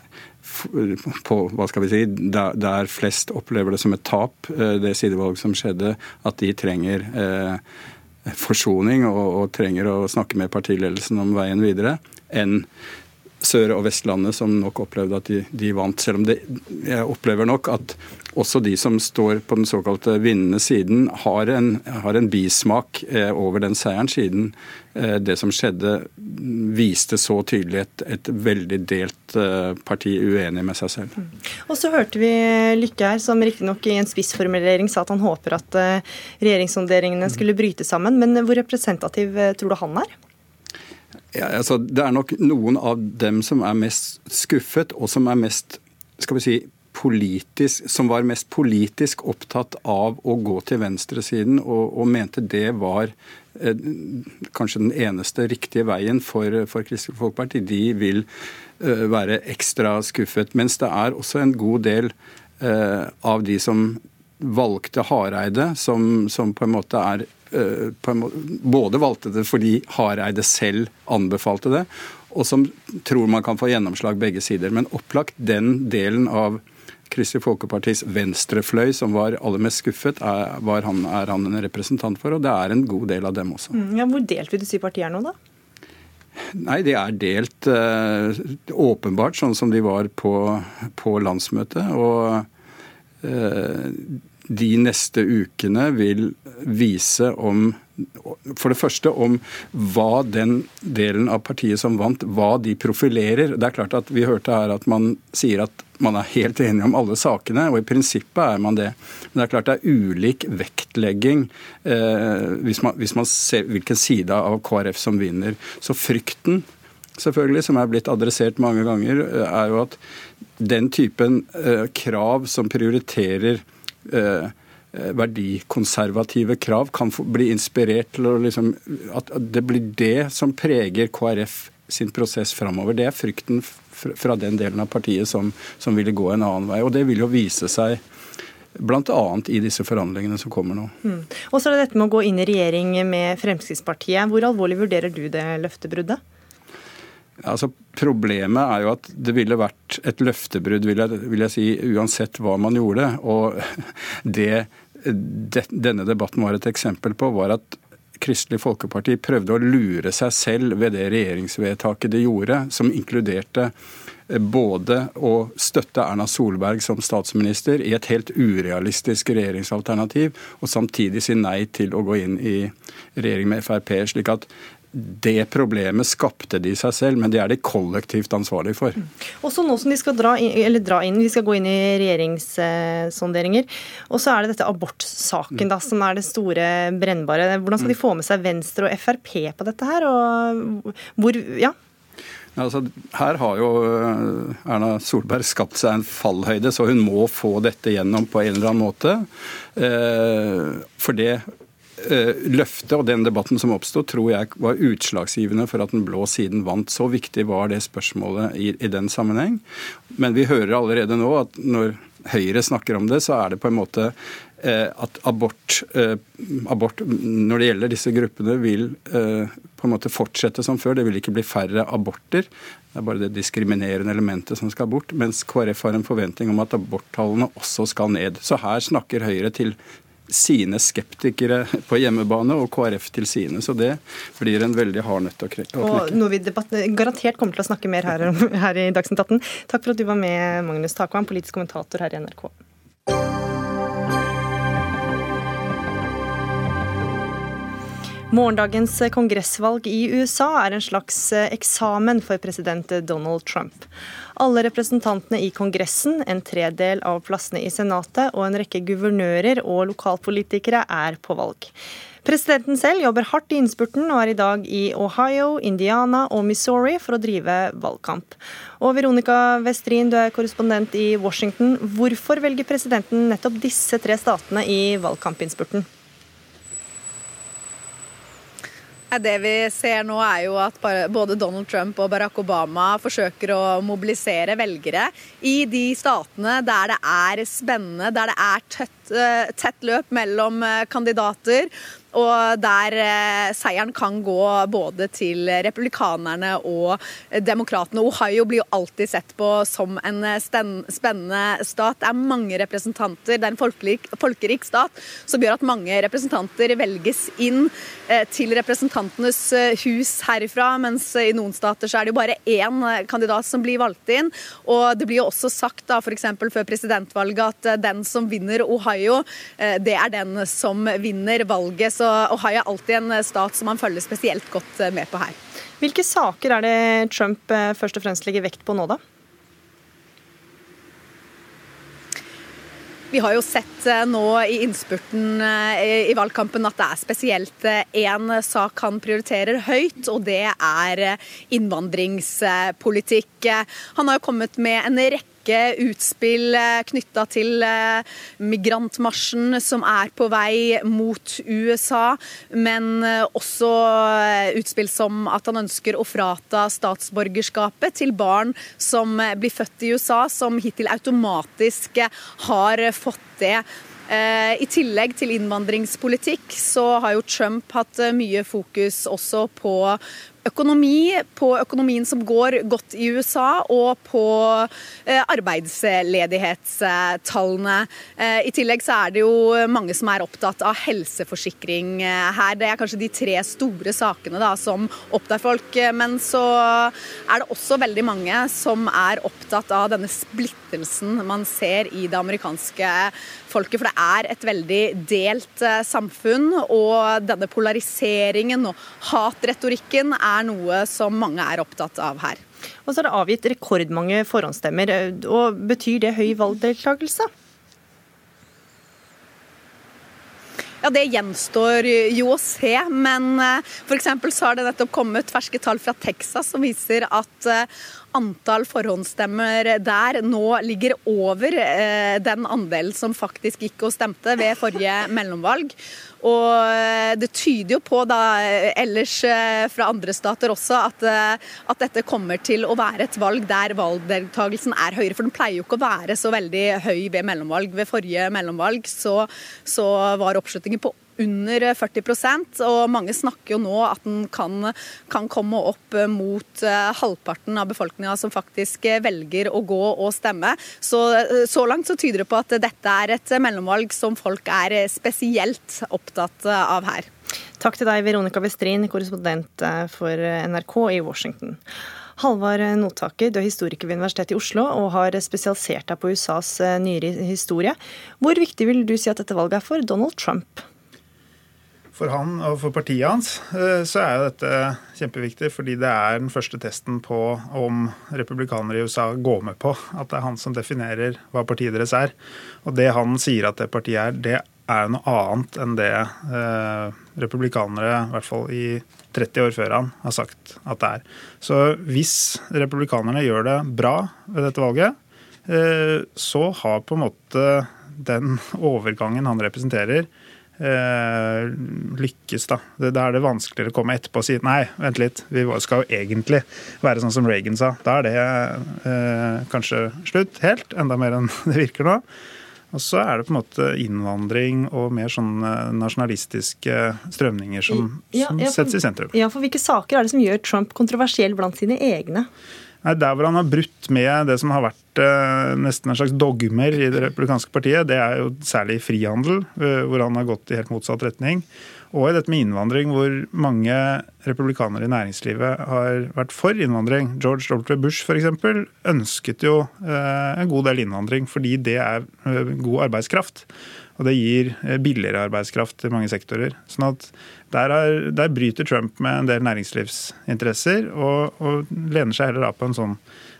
på, hva skal vi si, der, der, flest opplever det som et tap, eh, det sidevalget som skjedde, at de trenger eh, forsoning og, og, trenger å snakke med partiledelsen om veien videre, enn Sør- og Vestlandet som nok opplevde at de, de vant. Selv om det, jeg opplever nok at også de som står på den såkalte vinnende siden, har en, har en bismak eh, over den seieren, siden eh, det som skjedde viste så tydelig et, et veldig delt eh, parti uenig med seg selv. Og så hørte vi Lykke her, som riktignok i en spissformulering sa at han håper at regjeringssonderingene skulle bryte sammen. Men hvor representativ tror du han er? Ja, altså, det er nok noen av dem som er mest skuffet, og som er mest skal vi si, politisk, som var mest politisk opptatt av å gå til venstresiden, og, og mente det var eh, kanskje den eneste riktige veien for, for Kristelig Folkeparti. De vil eh, være ekstra skuffet. Mens det er også en god del eh, av de som valgte Hareide, som, som på en måte er både valgte det fordi Hareide selv anbefalte det, og som tror man kan få gjennomslag begge sider. Men opplagt den delen av Kristelig Folkepartis venstrefløy som var aller mest skuffet, er, han, er han en representant for, og det er en god del av dem også. Mm, ja, hvor delt vil du si partiet er nå, da? Nei, de er delt uh, åpenbart, sånn som de var på, på landsmøtet. Og uh, de neste ukene vil vise om for det første om hva den delen av partiet som vant, hva de profilerer. Det er klart at Vi hørte her at man sier at man er helt enig om alle sakene, og i prinsippet er man det. Men det er klart det er ulik vektlegging eh, hvis, man, hvis, man, ser hvilken side av KrF som vinner. Så frykten, selvfølgelig, som er blitt adressert mange ganger, eh, er jo at den typen eh, krav som prioriterer Eh, eh, verdikonservative krav kan bli inspirert til å liksom, At det blir det som preger KrF sin prosess framover. Det er frykten fra den delen av partiet som, som ville gå en annen vei. Og det vil jo vise seg bl.a. i disse forhandlingene som kommer nå. Mm. Og så er det dette med å gå inn i regjering med Fremskrittspartiet. Hvor alvorlig vurderer du det løftebruddet? Altså, problemet er jo at det ville vært et løftebrudd, vil jeg, vil jeg si, uansett hva man gjorde. Og (laughs) det, det, denne debatten var et eksempel på, var at Kristelig Folkeparti prøvde å lure seg selv ved det regjeringsvedtaket de gjorde, som inkluderte eh, både å støtte Erna Solberg som statsminister i et helt urealistisk regjeringsalternativ, og samtidig si nei til å gå inn i regjering med Frp. slik at det problemet skapte de seg selv, men det er de kollektivt ansvarlige for. Mm. Også nå som de skal dra inn, dra inn, vi skal gå inn i regjeringssonderinger, og så er det dette abortsaken da, som er det store brennbare. Hvordan skal de få med seg Venstre og Frp på dette her? Og hvor, ja, Altså, her har jo eh, Erna Solberg skapt seg en fallhøyde, så hun må få dette gjennom på en eller annen måte. Eh, for det løftet og den debatten som oppstod, tror jeg var utslagsgivende for at den blå siden vant. Så viktig var det spørsmålet i, i, den sammenheng. Men vi hører allerede nå at når Høyre snakker om det, så er det på en måte eh, at abort, eh, abort, når det gjelder disse gruppene, vil eh, på en måte fortsette som før. Det vil ikke bli færre aborter. Det er bare det diskriminerende elementet som skal bort. Mens KrF har en forventning om at aborttallene også skal ned. Så her snakker Høyre til sine skeptikere på hjemmebane og KrF til sine. Så det blir en veldig hard nøtt å knekke. Og noe vi garantert kommer til å snakke mer her, (laughs) her i Dagsnytt 18. Takk for at du var med, Magnus Takvam, politisk kommentator her i NRK. Morgendagens kongressvalg i USA er en slags eksamen for president Donald Trump. Alle representantene i Kongressen, en tredel av plassene i Senatet og en rekke guvernører og lokalpolitikere er på valg. Presidenten selv jobber hardt i innspurten og er i dag i Ohio, Indiana og Missouri for å drive valgkamp. Og Veronica Westrin, du er korrespondent i Washington. Hvorfor velger presidenten nettopp disse tre statene i valgkampinnspurten? Det vi ser nå er jo at både Donald Trump og Barack Obama forsøker å mobilisere velgere i de statene der det er spennende, der det er tett, eh, tett løp mellom eh, kandidater. Og der eh, seieren kan gå både til republikanerne og demokratene. Ohio blir jo alltid sett på som en spennende stat. Det er mange representanter, det er en folkerik, folkerik stat som gjør at mange representanter velges inn eh, til Representantenes eh, hus herifra, mens i noen stater så er det jo bare én kandidat som blir valgt inn. Og det blir jo også sagt da, f.eks. før presidentvalget at den som vinner Ohio, det er den som vinner valget. Så Ohio er alltid en stat som man følger spesielt godt eh, med på her. Hvilke saker er det Trump eh, først og fremst legger vekt på nå, da? Vi har jo sett eh, nå i innspurten i valgkampen at det er spesielt én sak han prioriterer høyt, og det er innvandringspolitikk. Han har jo kommet med en rekke rekke utspill eh, knytta til eh, migrantmarsjen som er på vei mot USA, men eh, også utspill som at han ønsker å frata statsborgerskapet til barn som blir født i USA, som hittil automatisk har fått det. I tillegg til innvandringspolitikk så har jo Trump hatt mye fokus også på økonomi, på økonomien som går godt i USA, og på eh, arbeidsledighetstallene. Eh, I tillegg så er det jo mange som er opptatt av helseforsikring eh, her. Det er kanskje de tre store sakene da, som opptar folk. Men så er det også veldig mange som er opptatt av denne splittelsen man ser i det amerikanske folket. For det er et veldig delt samfunn, og denne polariseringen og hatretorikken er er noe som mange er opptatt av her. Og så er det avgitt rekordmange forhåndsstemmer. og Betyr det høy valgdeltakelse? Ja, Det gjenstår jo å se, men for f.eks. så har det nettopp kommet ferske tall fra Texas som viser at eh, antall forhåndsstemmer der nå ligger over eh, den andelen som faktisk gikk og stemte ved forrige (laughs) mellomvalg. Og eh, det tyder jo på da eh, ellers fra andre stater også at, at dette kommer til å være et valg der valgdeltakelsen er høyere. For den pleier jo ikke å være så veldig høy ved mellomvalg. Ved forrige mellomvalg så, så var oppslutningen på under 40% og mange snakker jo nå at den kan, kan komme opp mot eh, halvparten av befolkninga som faktisk velger å gå og stemme. Så, så langt så tyder det på at dette er et mellomvalg som folk er spesielt opptatt av her. Takk til deg, Veronica Westrin, korrespondent eh, for NRK i Washington. Halvard Notaker, du er historiker ved Universitetet i Oslo og har spesialisert deg på USAs eh, nyere historie. Hvor viktig vil du si at dette valget er for Donald Trump? For han og for partiet hans eh, så er jo dette kjempeviktig, fordi det er den første testen på om republikanere i USA går med på at det er han som definerer hva partiet deres er. Og det han sier at det partiet er, det er noe annet enn det eh, republikanere, i hvert fall i 30 år før han, har sagt at det er. Så hvis republikanerne gjør det bra ved dette valget, eh, så har på en måte den overgangen han representerer, lykkes. da. Det, da er det vanskeligere å komme etterpå og si nei, vent litt, vi skal jo egentlig være sånn som Reagan sa. Da er det eh, kanskje slutt helt, enda mer enn (laughs) det virker nå. Og så er det på en måte innvandring og mer sånn nasjonalistiske strømninger som, ja, som ja, for, settes i sentrum. Ja, for Hvilke saker er det som gjør Trump kontroversiell blant sine egne? Nei, Der hvor han har brutt med det som har vært eh, nesten en slags dogmer i det republikanske partiet, det er jo særlig frihandel, eh, hvor han har gått i helt motsatt retning. Og i dette med innvandring, hvor mange republikanere i næringslivet har vært for innvandring. George W. Bush f.eks. ønsket jo eh, en god del innvandring fordi det er eh, god arbeidskraft. Og det gir eh, billigere arbeidskraft til mange sektorer. Sånn at der, er, der, bryter Trump med en del næringslivsinteresser, og, og lener seg heller da på en sånn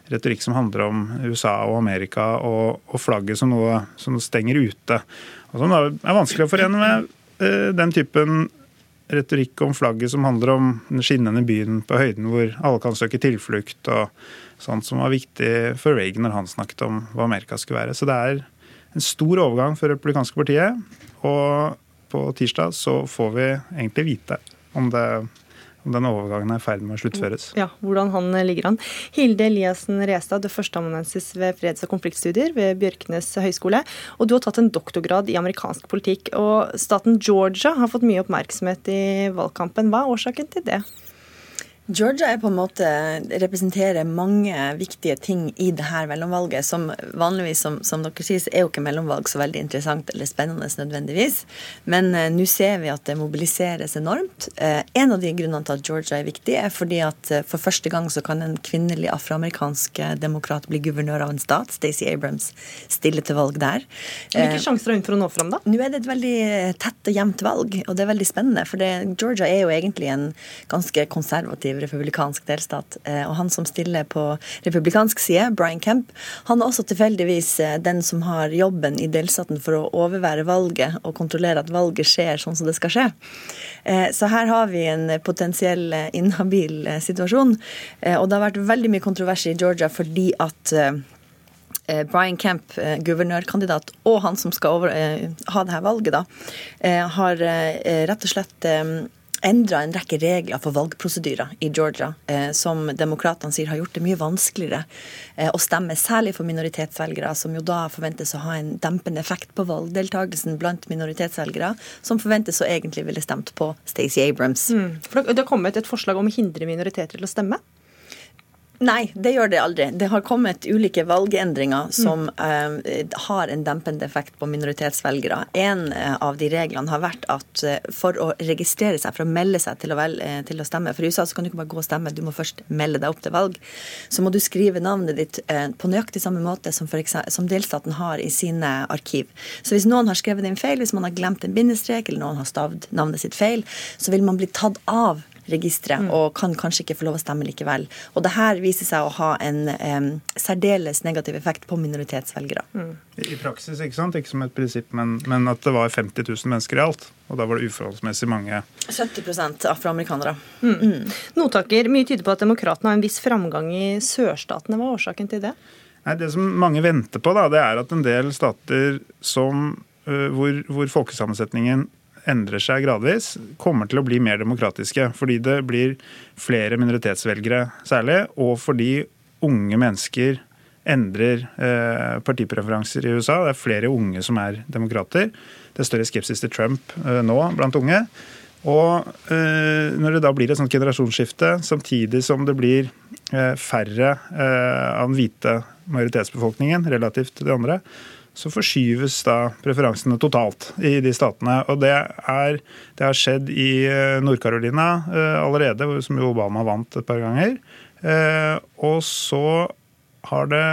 retorikk som handler om USA og Amerika og, og flagget som noe som stenger ute. Og Som er vanskelig å forene med uh, den typen retorikk om flagget som handler om den skinnende byen på høyden hvor alle kan søke tilflukt, og sånt som var viktig for Reagan når han snakket om hva Amerika skulle være. Så det er en stor overgang for det republikanske partiet. og på tirsdag så får vi egentlig vite om det om den overgangen er i ferd med å sluttføres. Ja, hvordan han ligger an. Hilde Eliassen Restad, er førsteamanuensis ved freds- og konfliktstudier ved Bjørknes høgskole. Og du har tatt en doktorgrad i amerikansk politikk. Og staten Georgia har fått mye oppmerksomhet i valgkampen. Hva er årsaken til det? Georgia er på en måte, representerer mange viktige ting i det her mellomvalget. som Vanligvis, som, som dere sier, så er jo ikke mellomvalg så veldig interessant eller spennende nødvendigvis. Men eh, nå ser vi at det mobiliseres enormt. Eh, en av de grunnene til at Georgia er viktig, er fordi at eh, for første gang så kan en kvinnelig afroamerikansk demokrat bli guvernør av en stat. Stacey Abrams stille til valg der. Hvilke sjanser har hun for å nå fram, da? Nå er det et veldig tett og jevnt valg, og det er veldig spennende. For det, Georgia er jo egentlig en ganske konservativ republikansk delstat. Eh, og han som stiller på republikansk side, Brian Kemp, han er også tilfeldigvis eh, den som har jobben i delstaten for å overvære valget og kontrollere at valget skjer sånn som det skal skje. Eh, så her har vi en potensiell inhabil situasjon. Og det har vært veldig mye kontrovers i Georgia fordi at Brian Kemp, guvernørkandidat, og han som skal over, ha det her valget, da, har rett og slett endra en rekke regler for valgprosedyrer i Georgia, eh, som demokratene sier har gjort det mye vanskeligere eh, å stemme, særlig for minoritetsvelgere, som jo da forventes å ha en dempende effekt på valgdeltakelsen blant minoritetsvelgere, som forventes å egentlig ville stemt på Stacey Abrams. Mm. For det har kommet et forslag om å hindre minoriteter til å stemme? Nei, det gjør det aldri. Det har kommet ulike valgendringer som mm. uh, har en dempende effekt på minoritetsvelgere. En uh, av de reglene har vært at uh, for å registrere seg, for å melde seg til å, vel, til å, stemme For i USA så kan du ikke bare gå og stemme, du må først melde deg opp til valg. Så må du skrive navnet ditt på nøyaktig samme måte som, eksempel, som, delstaten har i sine arkiv. Så hvis noen har skrevet inn feil, hvis man har glemt en bindestrek, eller noen har stavd navnet sitt feil, så vil man bli tatt av registeret mm. og kan kanskje ikke få lov å stemme likevel. Og det her viser seg å ha en um, særdeles negativ effekt på minoritetsvelgere. Mm. I praksis, ikke sant? Ikke som et prinsipp, men, men, at det var 50 000 mennesker i alt. Og da var det uforholdsmessig mange 70 afroamerikanere. Mm. Mm. Notaker, mye tyder på at demokratene har en viss framgang i sørstatene. Hva er årsaken til det? Nei, Det som mange venter på, da, det er at en del stater som, hvor, hvor folkesammensetningen endrer seg gradvis, kommer til å bli mer demokratiske. Fordi det blir flere minoritetsvelgere særlig, og fordi unge mennesker endrer eh, partipreferanser i USA. Det er flere unge som er demokrater. Det er større skepsis til Trump eh, nå blant unge. Og eh, når det da blir et sånt generasjonsskifte, samtidig som det blir eh, færre eh, av den hvite majoritetsbefolkningen relativt til de andre, så forskyves da preferansene totalt i de statene. Og det, er, det har skjedd i eh, Nord-Carolina uh, allerede, som jo Obama vant et par ganger. Uh, og så har det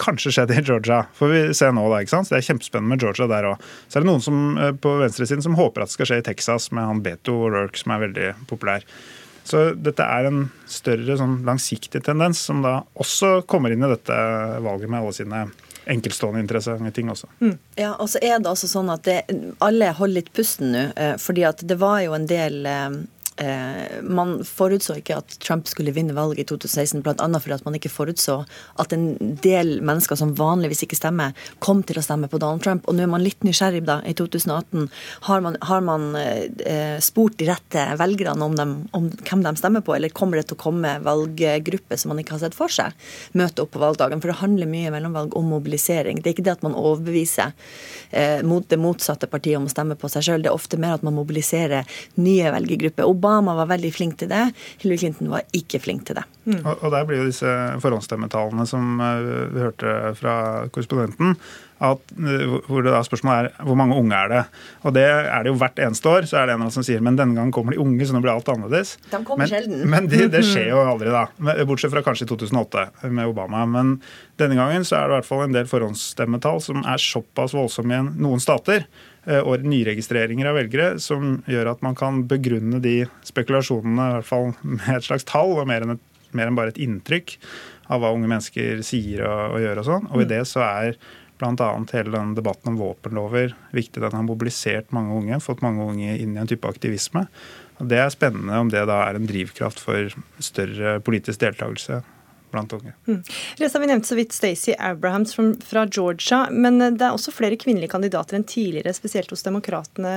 kanskje skjedd i Georgia. Får vi se nå, da. ikke sant? Så det er kjempespennende med Georgia der òg. Så er det noen som, på venstresiden som håper at det skal skje i Texas med han Beto O'Rourke, som er veldig populær. Så dette er en større sånn langsiktig tendens, som da også kommer inn i dette valget med alle sine enkeltstående interessante ting også. Mm. Ja, og så er det også sånn at det, alle holder litt pusten nå, eh, fordi at det var jo en del Eh, man forutså ikke at Trump skulle vinne valget i 2016, bl.a. fordi at man ikke forutså at en del mennesker som vanligvis ikke stemmer, kom til å stemme på Donald Trump. Og nå er man litt nysgjerrig da, i 2018. Har man, har man eh, spurt de rette velgerne om, dem, om, hvem de stemmer på, eller kommer det til å komme valggrupper som man ikke har sett for seg, møte opp på valgdagen? For det handler mye mellom valg om mobilisering. Det er ikke det at man overbeviser eh, mot det motsatte partiet om å stemme på seg sjøl, det er ofte mer at man mobiliserer nye velgergrupper. Obama var veldig flink til det. Hillary Clinton var ikke flink til det. Mm. Og, og, der blir jo disse forhåndsstemmetallene som uh, vi hørte fra korrespondenten, at, uh, hvor det da spørsmålet er hvor mange unge er det. Og det er det jo hvert eneste år. Så er det en som sier men denne gangen kommer de unge, så nå blir alt annerledes. De kommer men, sjelden. (laughs) Men det, det skjer jo (laughs) aldri, da. Bortsett fra kanskje i 2008 med Obama. Men denne gangen så er det i hvert fall en del forhåndsstemmetall som er såpass voldsomme i noen stater Eh, og nyregistreringer av velgere, som gjør at man kan begrunne de spekulasjonene i hvert fall med et slags tall, og mer enn, et, mer enn bare et inntrykk av hva unge mennesker sier og, og gjør og sånn. Og i mm. det så er bl.a. hele den debatten om våpenlover viktig. Den har mobilisert mange unge, fått mange unge inn i en type aktivisme. Og Det er spennende om det da er en drivkraft for større politisk deltakelse blant unge. Mm. Reza, Vi nevnte så vidt Stacey Abrahams fra Georgia, men det er også flere kvinnelige kandidater enn tidligere, spesielt hos demokratene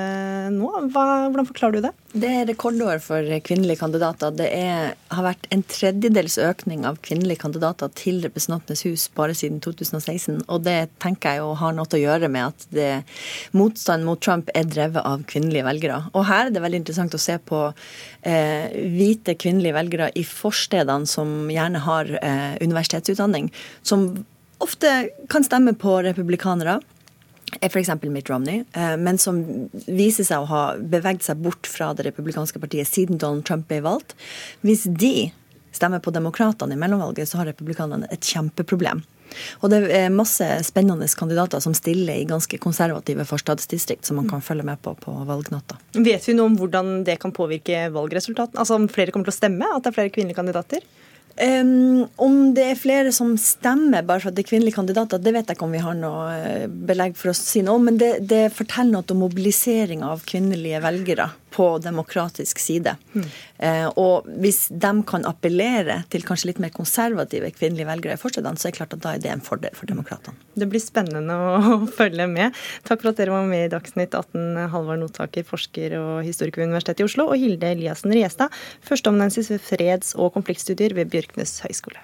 nå. Hva, hvordan forklarer du det? Det er rekordår for kvinnelige kandidater. Det er, har vært en tredjedels økning av kvinnelige kandidater til Representantenes hus bare siden 2016. Og det tenker jeg jo har noe å gjøre med at det, motstand mot Trump er drevet av kvinnelige velgere. Og her er det veldig interessant å se på eh, hvite kvinnelige velgere i forstedene som gjerne har eh, universitetsutdanning, som ofte kan stemme på republikanere er f.eks. Mitt Romney, eh, men som viser seg å ha beveget seg bort fra det republikanske partiet siden Donald Trump ble valgt. Hvis de stemmer på demokratene i mellomvalget, så har republikanerne et kjempeproblem. Og det er masse spennende kandidater som stiller i ganske konservative forstadsdistrikt, som man kan følge med på på valgnatta. Vet vi noe om hvordan det kan påvirke valgresultatene? Altså om flere kommer til å stemme? At det er flere kvinnelige kandidater? Um, om det er flere som stemmer bare for at det er kvinnelige kandidater, det vet jeg ikke om vi har noe eh, belegg for å si noe om. Men det, det forteller noe om mobilisering av kvinnelige velgere på demokratisk side. Mm. Eh, og hvis de kan appellere til kanskje litt mer konservative kvinnelige velgere i forstedene, så er det klart at da er det en fordel for demokratene. Det blir spennende å (laughs) følge med. Takk for at dere var med i Dagsnytt 18, Halvard Notaker, forsker og historiker ved Universitetet i Oslo, og Hilde Eliassen Riestad, førsteamanuensis ved freds- og konfliktstudier ved Bjørknes høgskole.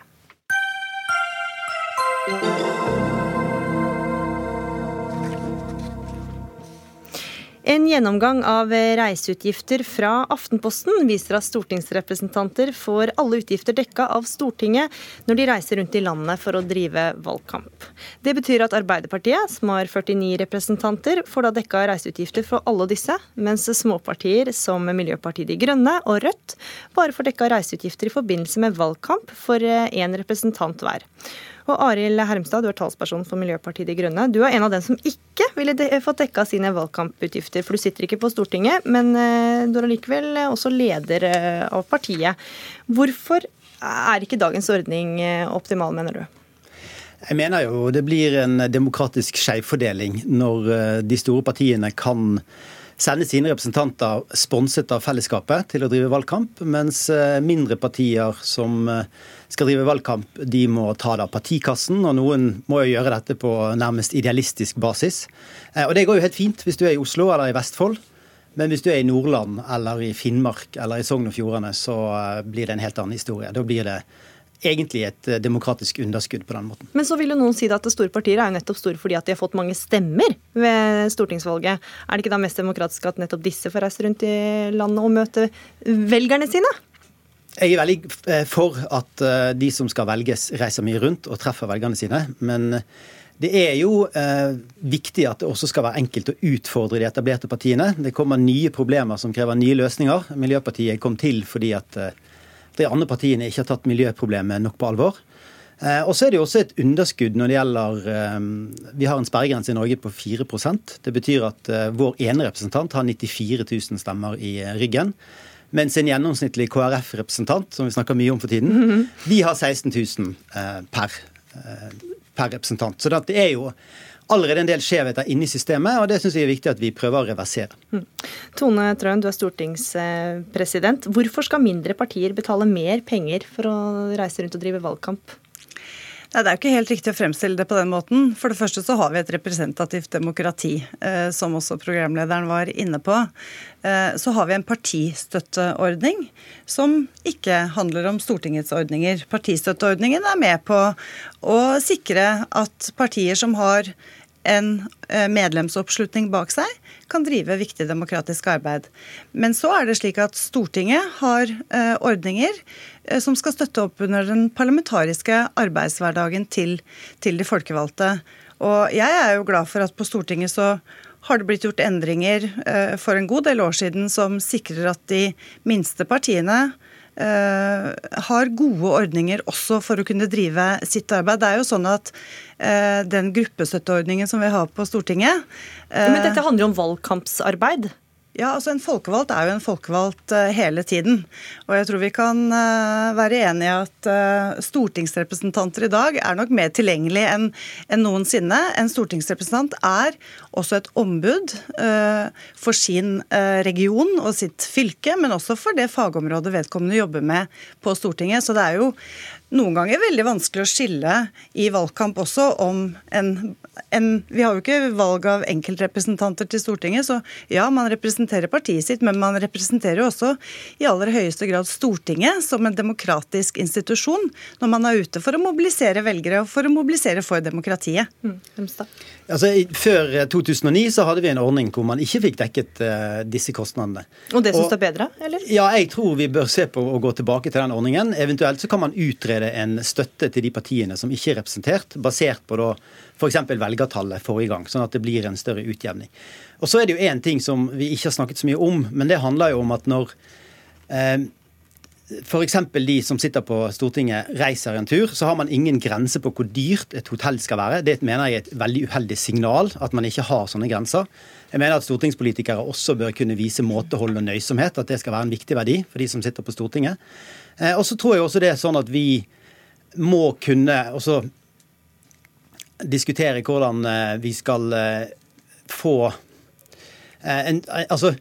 En gjennomgang av reiseutgifter fra Aftenposten viser at stortingsrepresentanter får alle utgifter dekka av Stortinget når de reiser rundt i landet for å drive valgkamp. Det betyr at Arbeiderpartiet, som har 49 representanter, får da dekka reiseutgifter for alle disse, mens småpartier som Miljøpartiet De Grønne og Rødt bare får dekka reiseutgifter i forbindelse med valgkamp for én representant hver. Og Arild Hermstad, du er talsperson for Miljøpartiet De Grønne. Du er en av dem som ikke ville fått dekka sine valgkamputgifter, for du sitter ikke på Stortinget, men eh, du er allikevel også leder eh, av partiet. Hvorfor er ikke dagens ordning eh, optimal, mener du? Jeg mener jo det blir en demokratisk skjevfordeling når de store partiene kan sende sine representanter sponset av fellesskapet til å drive valgkamp, mens mindre partier som skal drive valgkamp, de må ta det av partikassen, og noen må jo gjøre dette på nærmest idealistisk basis. Eh, og det går jo helt fint hvis du er i Oslo eller i Vestfold. Men hvis du er i Nordland eller i Finnmark eller i Sogn og Fjordane, så eh, blir det en helt annen historie. Da blir det egentlig et eh, demokratisk underskudd på den måten. Men så vil jo noen si at store partier er jo nettopp store fordi at de har fått mange stemmer ved stortingsvalget. Er det ikke da mest demokratisk at nettopp disse får reise rundt i landet og møte velgerne sine? Jeg er veldig eh, for at eh, de som skal velges, reiser mye rundt og treffer velgerne sine. Men det er jo eh, viktig at det også skal være enkelt å utfordre de etablerte partiene. Det kommer nye problemer som krever nye løsninger. Miljøpartiet kom til fordi at eh, de andre partiene ikke har tatt miljøproblemet nok på alvor. Eh, og så er det jo også et underskudd når det gjelder eh, Vi har en sperregrense i Norge på 4% Det betyr at vår ene representant har 94 000 stemmer i ryggen. Mens en gjennomsnittlig KrF-representant, som vi snakker mye om for tiden, mm -hmm. de har 16 000 eh, per, eh, per representant. Så det er jo allerede en del skjevheter inne i systemet, og det syns jeg er viktig at vi prøver å reversere. Mm. Tone Trøen, du er stortingspresident. Hvorfor skal mindre partier betale mer penger for å reise rundt og drive valgkamp? Nei, Det er jo ikke helt riktig å fremstille det på den måten. For det første så har vi et representativt demokrati, eh, som også programlederen var inne på. Eh, så har vi en partistøtteordning som ikke handler om Stortingets ordninger. Partistøtteordningen er med på å sikre at partier som har en eh, medlemsoppslutning bak seg, kan drive viktig demokratisk arbeid. Men så er det slik at Stortinget har ordninger Eh, som skal støtte opp under den parlamentariske arbeidshverdagen til, til, de folkevalgte. Og jeg er jo glad for at på Stortinget så har det blitt gjort endringer eh, for en god del år siden som sikrer at de minste partiene eh, har gode ordninger også for å kunne drive sitt arbeid. Det er jo sånn at den gruppestøtteordningen som vi har på Stortinget Men dette handler jo om valgkampsarbeid? Ja, altså En folkevalgt er jo en folkevalgt uh, hele tiden. Og jeg tror vi kan uh, være enige i at uh, stortingsrepresentanter i dag er nok mer tilgjengelig enn noensinne. En stortingsrepresentant er også et ombud for sin region og sitt fylke, men også for det fagområdet vedkommende jobber med på Stortinget. Så det er jo noen ganger veldig vanskelig å skille i valgkamp også om en, en, Vi har jo ikke valg av enkeltrepresentanter til Stortinget, så ja, man representerer partiet sitt, men man representerer jo også i aller høyeste grad Stortinget som en demokratisk institusjon når man er ute for å mobilisere velgere og for å mobilisere for demokratiet. Mm. Altså, før 2009 så hadde vi en ordning hvor man ikke fikk dekket uh, disse kostnadene. Og det syns du er bedre, eller? Ja, jeg tror vi bør se på å gå tilbake til den ordningen. Eventuelt så kan man utrede en støtte til de partiene som ikke er representert, basert på da f.eks. velgertallet forrige gang, sånn at det blir en større utjevning. Og så er det jo én ting som vi ikke har snakket så mye om, men det handler jo om at når eh, f.eks. de som sitter på Stortinget reiser en tur, så har man ingen grense på hvor dyrt et hotell skal være. Det mener jeg er et veldig uheldig signal, at man ikke har sånne grenser. Jeg mener at stortingspolitikere også bør kunne vise måtehold og nøysomhet, at det skal være en viktig verdi for de som sitter på Stortinget. Eh, og så tror jeg også det er sånn at vi må kunne også diskutere hvordan eh, vi skal eh, få en, Altså,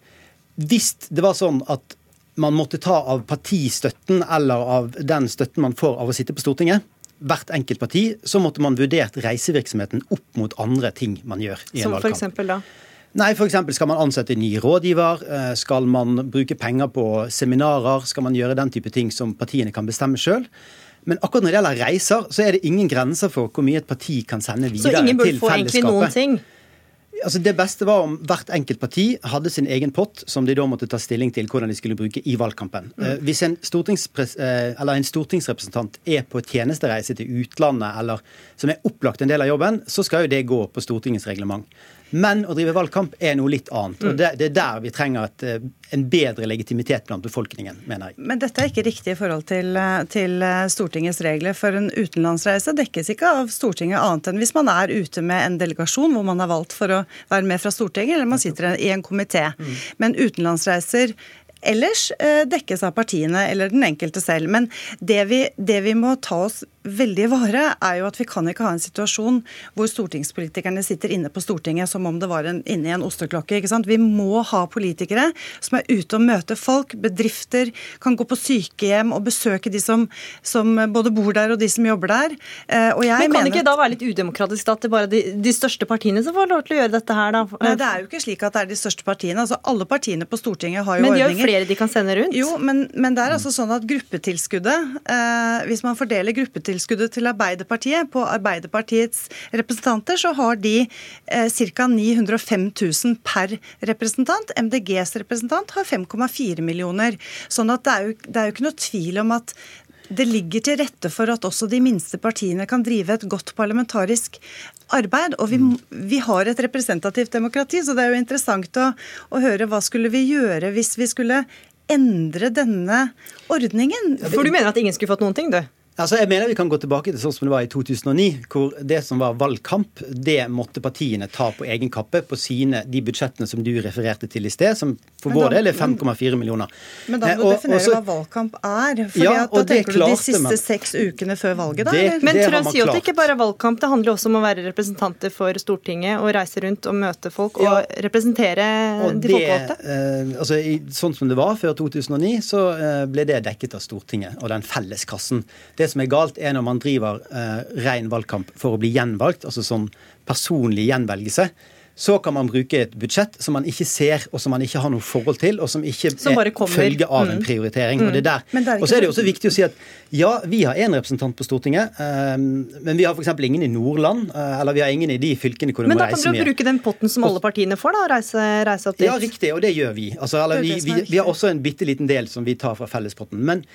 hvis det var sånn at man måtte ta av partistøtten eller av den støtten man får av å sitte på Stortinget, hvert enkelt parti, så måtte man vurdert reisevirksomheten opp mot andre ting man gjør i en valgkamp. Som for eksempel da? Nei, f.eks. skal man ansette ny rådgiver? Eh, skal man bruke penger på seminarer? Skal man gjøre den type ting som partiene kan bestemme sjøl? Men akkurat når det gjelder reiser, så er det ingen grenser for hvor mye et parti kan sende videre til fellesskapet. Så ingen burde få egentlig noen ting? Altså Det beste var om hvert enkelt parti hadde sin egen pott, som de da måtte ta stilling til hvordan de skulle bruke i valgkampen. Mm. Eh, hvis en, eh, en, stortingsrepresentant er på tjenestereise til utlandet, eller som er opplagt en del av jobben, så skal jo det gå på Stortingets reglement. Men å drive valgkamp er noe litt annet. og mm. Det, det er der vi trenger et, eh, en bedre legitimitet blant befolkningen, mener jeg. Men dette er ikke riktig i forhold til, eh, til eh, Stortingets regler. For en utenlandsreise dekkes ikke av Stortinget annet enn hvis man er ute med en delegasjon hvor man er valgt for å være med fra Stortinget, eller man sitter i en komité. Mm. Men utenlandsreiser ellers dekkes av partiene eller den enkelte selv. Men det vi, det vi må ta oss veldig vare, er jo at vi kan ikke ha en situasjon hvor stortingspolitikerne sitter inne på Stortinget som om det var en, inne i en osteklokke. ikke sant? Vi må ha politikere som er ute og møter folk, bedrifter, kan gå på sykehjem og besøke de som, som både bor der og de som jobber der. Eh, og jeg Men kan det ikke da være litt udemokratisk at det bare er de, de største partiene som får lov til å gjøre dette her, da? Nei, det er jo ikke slik at det er de største partiene. altså Alle partiene på Stortinget har jo ordninger. Men de har jo flere de kan sende rundt? Jo, men, men det er altså sånn at gruppetilskuddet, eh, hvis man fordeler gruppetilskuddet tilskuddet til Arbeiderpartiet. På Arbeiderpartiets representanter så har de eh, ca. 905 000 per representant. MDGs representant har 5,4 millioner. Sånn at det er, jo, det er jo ikke noe tvil om at det ligger til rette for at også de minste partiene kan drive et godt parlamentarisk arbeid. Og vi, vi, har et representativt demokrati, så det er jo interessant å, å, høre hva skulle vi gjøre hvis vi skulle endre denne ordningen. For du mener at ingen skulle fått noen ting, du? Altså, jeg mener Vi kan gå tilbake til sånn som det var i 2009, hvor det som var valgkamp, det måtte partiene ta på egen kappe på sine, de budsjettene som du refererte til i sted, som for vår del er 5,4 millioner. Men da må du og, definere også, hva valgkamp er. For ja, da tenker du de siste man. seks ukene før valget, da? Det, men Trønd sier at det ikke bare er valgkamp, det handler også om å være representanter for Stortinget og reise rundt og møte folk ja, og representere og de folkevalgte? Eh, altså, sånn som det var før 2009, så eh, ble det dekket av Stortinget og den felleskassen. Det som er galt, er når man driver eh, ren valgkamp for å bli gjenvalgt, altså sånn personlig gjenvelgelse. Så kan man bruke et budsjett som man ikke ser, og som man ikke har noe forhold til, og som ikke som er følge av en mm. prioritering. Mm. Og det der. Og så er det også viktig å si at ja, vi har én representant på Stortinget, um, men vi har f.eks. ingen i Nordland, uh, eller vi har ingen i de fylkene hvor du må reise mye. Men da kan du bruke den potten som alle partiene får, da, reise, reise opp dit? Ja, riktig, og det gjør vi. Altså, eller, vi, vi, vi, har også en bitte liten del som vi tar fra fellespotten. Men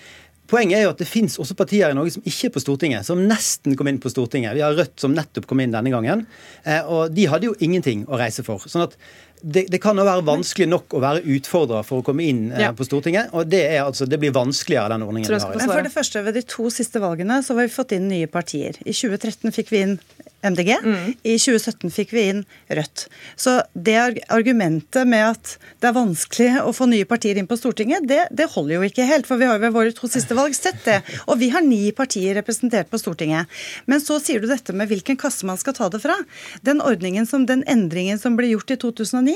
Poenget er jo at det fins også partier i Norge som ikke er på Stortinget, som nesten kom inn på Stortinget. Vi har Rødt som nettopp kom inn denne gangen. Eh, og de hadde jo ingenting å reise for. sånn at det, det, kan jo være vanskelig nok å være utfordra for å komme inn eh, ja. på Stortinget. Og det, er altså, det blir vanskeligere, den ordningen vi har. Men for det første, Ved de to siste valgene så har vi fått inn nye partier. I 2013 fikk vi inn MDG. Mm. I 2017 fikk vi inn Rødt. Så det argumentet med at det er vanskelig å få nye partier inn på Stortinget, det, det holder jo ikke helt. For vi har jo ved våre to siste valg sett det. Og vi har ni partier representert på Stortinget. Men så sier du dette med hvilken kasse man skal ta det fra. Den ordningen som, den endringen som ble gjort i 2009,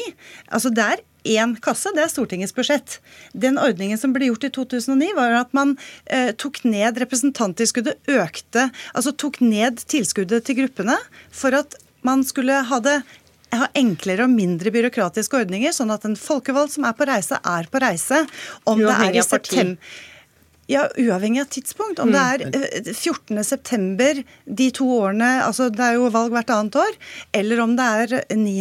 altså det er én kasse, det er Stortingets budsjett. Den ordningen som ble gjort i 2009, var at man eh, tok ned representanttilskuddet, økte Altså tok ned tilskuddet til gruppene for at man skulle ha det ha enklere og mindre byråkratiske ordninger, sånn at en folkevalgt som er på reise, er på reise. Om det er i september ja, Uavhengig av tidspunkt. Om det mm. er 14.9. september, de to årene altså Det er jo valg hvert annet år. Eller om det er 9.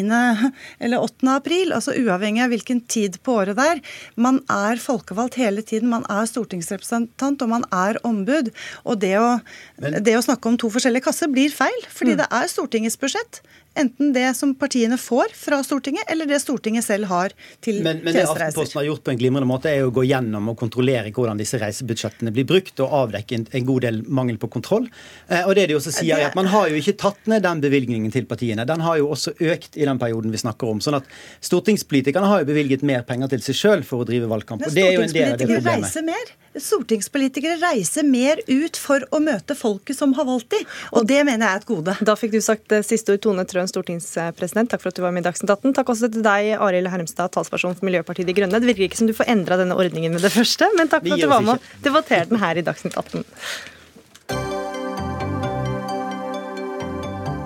(laughs) eller 8. april. altså Uavhengig av hvilken tid på året det er. Man er folkevalgt hele tiden. Man er stortingsrepresentant, og man er ombud. Og det å, det å snakke om to forskjellige kasser blir feil, fordi mm. det er Stortingets budsjett. Enten det som partiene får fra Stortinget, eller det Stortinget selv har til men, men det Aftenposten har gjort på en glimrende måte, er å gå gjennom og kontrollere hvordan disse reisebudsjettene blir brukt, og avdekke en, en god del mangel på kontroll. Eh, og det de også sier, er at Man har jo ikke tatt ned den bevilgningen til partiene. Den har jo også økt i den perioden vi snakker om. sånn at Stortingspolitikerne har jo bevilget mer penger til seg sjøl for å drive valgkamp. og det er jo en del av det problemet. Reiser mer. Stortingspolitikere reiser mer ut for å møte folket som har valgt dem. Og det mener jeg er et gode. Da fikk du sagt siste ord, Tone Trøen, stortingspresident. Takk for at du var med i Dagsnytt 18. Takk også til deg, Arild Hermstad, talsperson for Miljøpartiet De Grønne. Det virker ikke som du får endra denne ordningen med det første, men takk for at du var med og debatterte den her i Dagsnytt 18.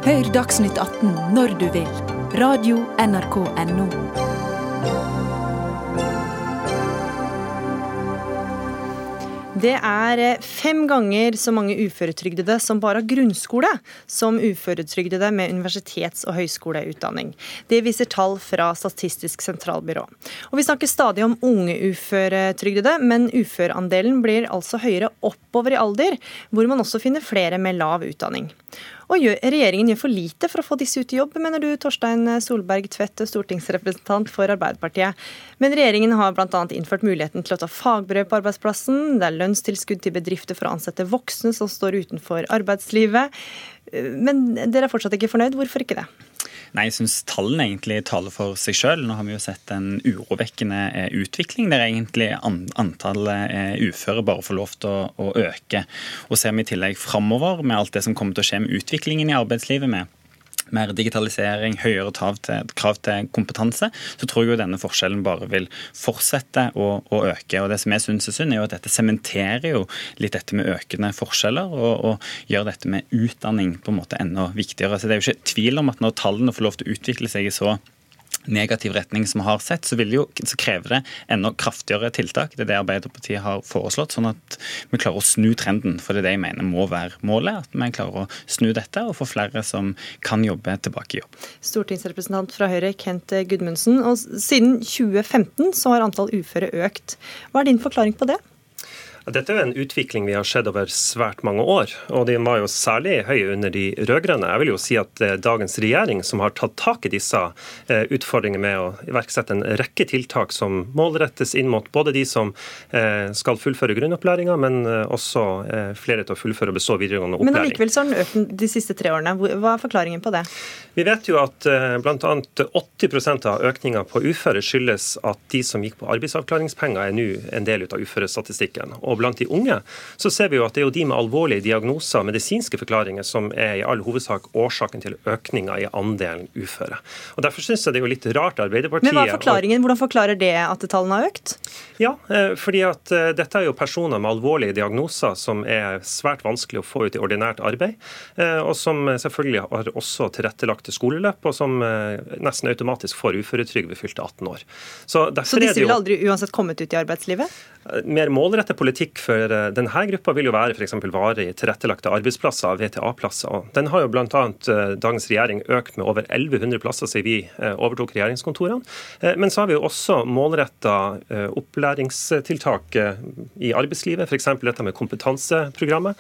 Hør Dagsnytt 18 når du vil. Radio NRK Radio.nrk.no. Det er eh, fem ganger så mange uføretrygdede som bare har grunnskole, som uføretrygdede med universitets- og høyskoleutdanning. Det viser tall fra Statistisk sentralbyrå. Og Vi snakker stadig om unge uføretrygdede, men uføreandelen blir altså høyere oppover i alder, hvor man også finner flere med lav utdanning. Og regjeringen gjør for lite for å få disse ut i jobb, mener du Torstein Solberg Tvedt, stortingsrepresentant for Arbeiderpartiet. Men regjeringen har bl.a. innført muligheten til å ta fagbrev på arbeidsplassen. Det er lønnstilskudd til bedrifter for å ansette voksne som står utenfor arbeidslivet. Men dere er fortsatt ikke fornøyd. Hvorfor ikke det? Nei, jeg syns tallene egentlig taler for seg sjøl. Nå har vi jo sett en urovekkende eh, utvikling der egentlig antallet eh, uføre bare får lov til å, å øke. Og ser vi i tillegg framover med alt det som kommer til å skje med utviklingen i arbeidslivet, med mer digitalisering, høyere krav til, krav til, kompetanse, så tror jeg jo denne forskjellen bare vil fortsette å, å øke. Og Det som jeg syns er synd, er jo at dette sementerer jo litt dette med økende forskjeller, og, og, gjør dette med utdanning på en måte enda viktigere. Så Det er jo ikke tvil om at når tallene får lov til å utvikle seg i så negativ retning som vi har sett, så, jo, så krever det enda kraftigere tiltak. Det er det Arbeiderpartiet har foreslått, sånn at vi klarer å snu trenden. For det er det jeg mener må være målet. At vi klarer å snu dette og få flere som kan jobbe, tilbake i jobb. Stortingsrepresentant fra Høyre, Kent Gudmundsen. Og siden 2015 så har antall uføre økt. Hva er din forklaring på det? Dette er jo en utvikling vi har sett over svært mange år, og de var jo særlig høy under de rød-grønne. Jeg vil jo si at det er dagens regjering som har tatt tak i disse eh, utfordringene med å iverksette en rekke tiltak som målrettes inn mot både de som eh, skal fullføre grunnopplæringa, men eh, også flere til å fullføre og bestå videregående opplæring. Men allikevel så har den økt de siste tre årene. Hva er forklaringen på det? Vi vet jo at bl.a. 80% av økninga på uføre skyldes at de som gikk på arbeidsavklaringspenger, er nå en del av uførestatistikken. Og blant de unge så ser vi jo at det er jo de med alvorlige diagnoser, medisinske forklaringer, som er i all hovedsak årsaken til økninga i andelen uføre. Og Derfor syns jeg det er jo litt rart Arbeiderpartiet Men hva er forklaringen? Hvordan forklarer det at tallene har økt? Ja, eh, fordi at eh, dette er jo personer med alvorlige diagnoser som er svært vanskelig å få ut i ordinært arbeid, eh, og som selvfølgelig har også tilrettelagte skoleløp, og som nesten automatisk får uføretrygd ved fylte 18 år. Så, Så disse ville aldri uansett kommet ut i arbeidslivet? Mer målrettet politikk for eh, denne gruppa vil jo være f.eks. varig tilrettelagte arbeidsplasser, VTA-plasser. Den har jo bl.a. Eh, dagens regjering økt med over 1100 plasser siden vi eh, overtok regjeringskontorene. Men så har vi jo også målretta opplæringstiltak i arbeidslivet, f.eks. dette med kompetanseprogrammet,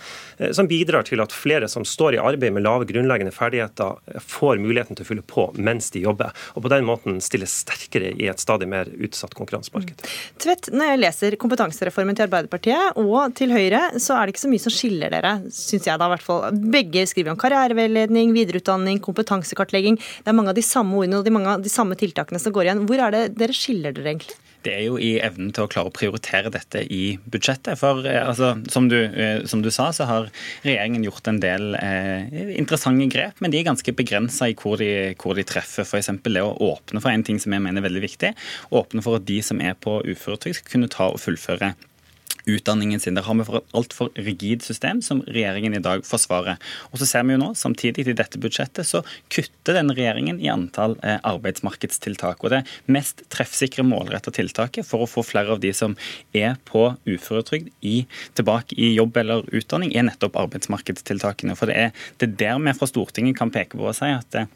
som bidrar til at flere som står i arbeid med lave grunnleggende ferdigheter, får muligheten til å fylle på mens de jobber, og på den måten stilles sterkere i et stadig mer utsatt konkurransemarked. Tvedt, når jeg leser kompetansereformen til Arbeiderpartiet og til Høyre, så er det ikke så mye som skiller dere, syns jeg da i hvert fall. Begge skriver om karriereveiledning, videreutdanning, kompetansekartlegging. Det er mange av de samme ordene og de mange av de samme tiltakene som går igjen. Hvor er det dere skiller dere egentlig? Det er jo i evnen til å klare å prioritere dette i budsjettet. For eh, altså, som, du, eh, som, du, sa, så har regjeringen gjort en del eh, interessante grep, men de er ganske begrensa i hvor de, hvor de treffer. F.eks. det å åpne for en ting som jeg mener er veldig viktig. Åpne for at de som er på uføretrygd, skal kunne ta og fullføre utdanningen sin. Der har vi for et altfor rigid system som regjeringen i dag forsvarer. Og så ser vi jo nå, samtidig i dette budsjettet, så kutter denne regjeringen i antall eh, arbeidsmarkedstiltak. Og det mest treffsikre målrettede tiltaket for å få flere av de som er på uføretrygd tilbake i jobb eller utdanning, er nettopp arbeidsmarkedstiltakene. For det er, det er der vi fra Stortinget kan peke på og si at det,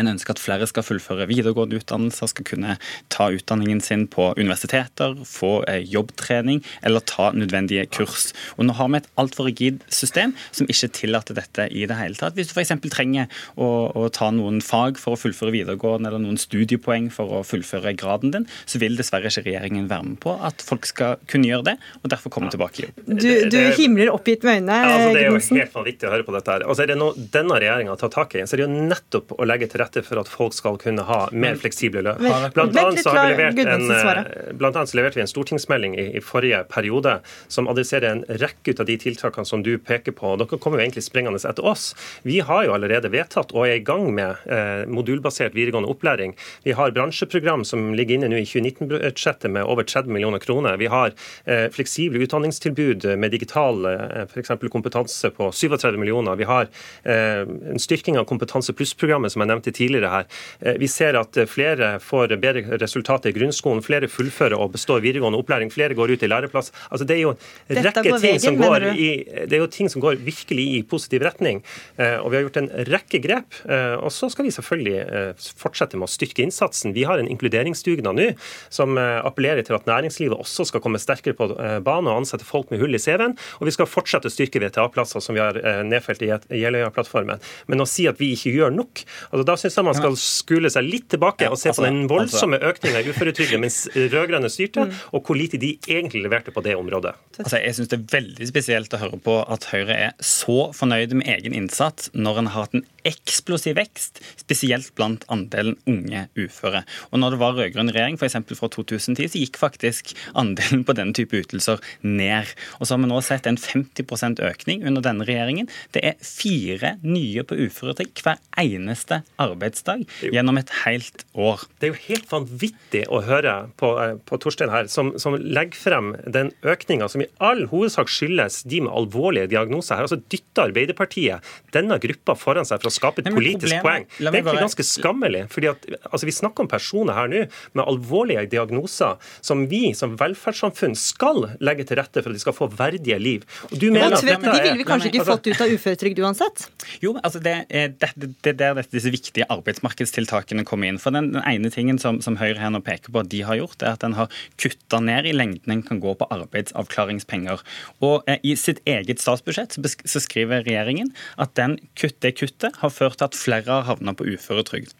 en ønsker at flere skal fullføre videregående utdannelser, skal kunne ta utdanningen sin på universiteter, få eh, jobbtrening eller ta nødvendige kurs. Og Nå har vi et altfor rigid system som ikke tillater dette i det hele tatt. Hvis du f.eks. trenger å, å, ta noen fag for å fullføre videregående eller noen studiepoeng for å fullføre graden din, så vil dessverre ikke regjeringen være med på at folk skal kunne gjøre det, og derfor komme tilbake i jobb. Du, du himler oppgitt med øynene. Ja, altså, det er jo helt vanvittig å høre på dette her. Altså, er det noe denne regjeringa tar tak i, så er det jo nettopp å legge til rette rette for at folk skal kunne ha mer fleksible løp. Blant annet så har vi levert en, eh, blant annet så leverte vi en stortingsmelding i, i, forrige periode som adresserer en rekke ut av de tiltakene som du peker på. Dere kommer jo egentlig springende etter oss. Vi har jo allerede vedtatt og er i gang med eh, modulbasert videregående opplæring. Vi har bransjeprogram som ligger inne nå i 2019-budsjettet med over 30 millioner kroner. Vi har eh, fleksible utdanningstilbud med digital eh, f.eks. kompetanse på 37 millioner. Vi har eh, en styrking av Kompetanse pluss-programmet som jeg nevnte tidligere her. Eh, vi ser at eh, flere får bedre resultater i grunnskolen, flere fullfører og består videregående opplæring, flere går ut i læreplass. Altså, det er jo en rekke ting som går i, det er jo ting som går virkelig i positiv retning. Eh, og vi har gjort en rekke grep. Og så skal vi selvfølgelig fortsette med å styrke innsatsen. Vi har en inkluderingsdugnad nå som appellerer til at næringslivet også skal komme sterkere på banen og ansette folk med hull i CV-en. Og vi skal fortsette å styrke VTA-plasser som vi har nedfelt i Jeløya-plattformen. Men å si at vi ikke gjør nok, altså da syns jeg man skal skule seg litt tilbake og se på altså, den voldsomme altså- økninga i uføretrygden mens (laughs) rød-grønne styrte, mm. og hvor lite de egentlig leverte på det området. Altså, jeg syns det er veldig spesielt å høre på at Høyre er så fornøyd med egen innsats når en har hatt en eksplosiv vekst, spesielt blant andelen unge uføre. Og når det var rød-grønn regjering, f.eks. fra 2010, så gikk faktisk andelen på denne type ytelser ned. Og så har vi nå sett en 50% økning under denne regjeringen. Det er fire nye på uføretrygd hver eneste arbeidsdag gjennom et helt år. Det er jo helt vanvittig å høre på, eh, på Torstein her, som, som, legger frem den økninga som i all hovedsak skyldes de med alvorlige diagnoser. Her altså dytter Arbeiderpartiet denne gruppa foran seg for å skape et politisk poeng. Det er egentlig ganske skammelig. fordi at, altså, Vi snakker om personer her nå med alvorlige diagnoser som vi som velferdssamfunn skal legge til rette for at de skal få verdige liv. Og du mener at dette er, De ville vi kanskje ikke fått ut av uføretrygd uansett? Jo, altså det er det, det, det, det disse viktige arbeidsmarkedstiltakene kommer inn. For den, den ene tingen som, som, Høyre her nå peker på at de har gjort, er at den har kutta ned i lengden en kan gå på arbeidsavklaringspenger. Og eh, I sitt eget statsbudsjett så skriver regjeringen at den kutt, det kuttet har ført til at flere har havna på uføretrygd.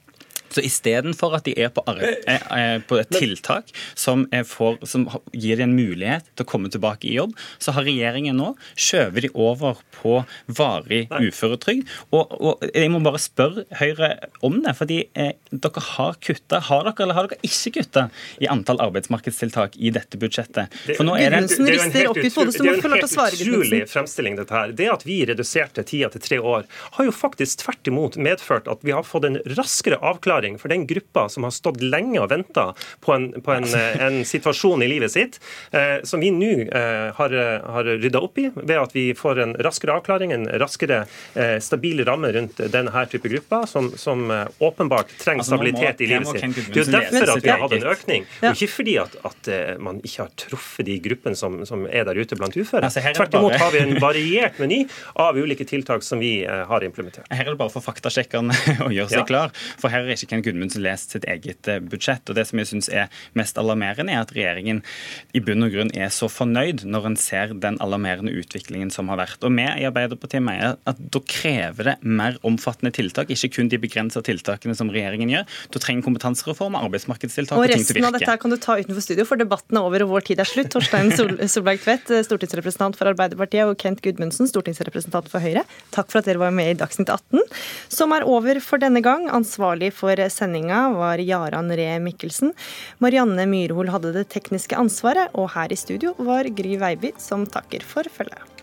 Så istedenfor at de er på, eh, eh, på et tiltak som, for, som, gir dem en mulighet til å komme tilbake i jobb, så har regjeringen nå skjøvet de over på varig uføretrygd. Og, og, jeg må bare spørre Høyre om det, fordi eh, dere har kutta. Har dere eller har dere ikke kutta i antall arbeidsmarkedstiltak i dette budsjettet? For nå er det, det, er en helt utrolig fremstilling, dette her. Det at vi reduserte tida til tre år, har jo faktisk tvert imot medført at vi har fått en raskere avklaring forklaring for den gruppa som har stått lenge og venta på, en, på en, eh, (laughs) en, situasjon i livet sitt, eh, som vi nå eh, har, har rydda opp i ved at vi får en raskere avklaring, en raskere eh, stabil ramme rundt denne type grupper, som, som eh, åpenbart trenger altså, stabilitet må, i livet sitt. Det er jo derfor at vi har hatt en økning, og ikke fordi at, at eh, man ikke har truffet de gruppene som, som er der ute blant uføre. Altså, Tvert imot har vi en (laughs) variert meny av ulike tiltak som vi har implementert. Her er det bare for faktasjekkerne (laughs) å gjøre seg ja. klar, for her er ikke Ken Gudmundsen lest sitt eget eh, budsjett. og Det som jeg syns er mest alarmerende, er at regjeringen i bunn og grunn er så fornøyd når en ser den alarmerende utviklingen som har vært. Og Vi i Arbeiderpartiet mener at da krever det mer omfattende tiltak, ikke kun de begrensa tiltakene som regjeringen gjør. Da trenger kompetansereform og arbeidsmarkedstiltak og ting til å virke. Resten av dette kan du ta utenfor studio, for debatten er over og vår tid er slutt. Torstein Sol (laughs) Solberg Tvedt, stortingsrepresentant for Arbeiderpartiet, og Kent Gudmundsen, stortingsrepresentant for Høyre. Takk for at dere var med i Dagsnytt 18, som er over for denne gang. Ansvarlig for for sendinga var Jaran Ree Mikkelsen. Marianne Myrhol hadde det tekniske ansvaret, og her i studio var Gry Veiby, som takker for følget.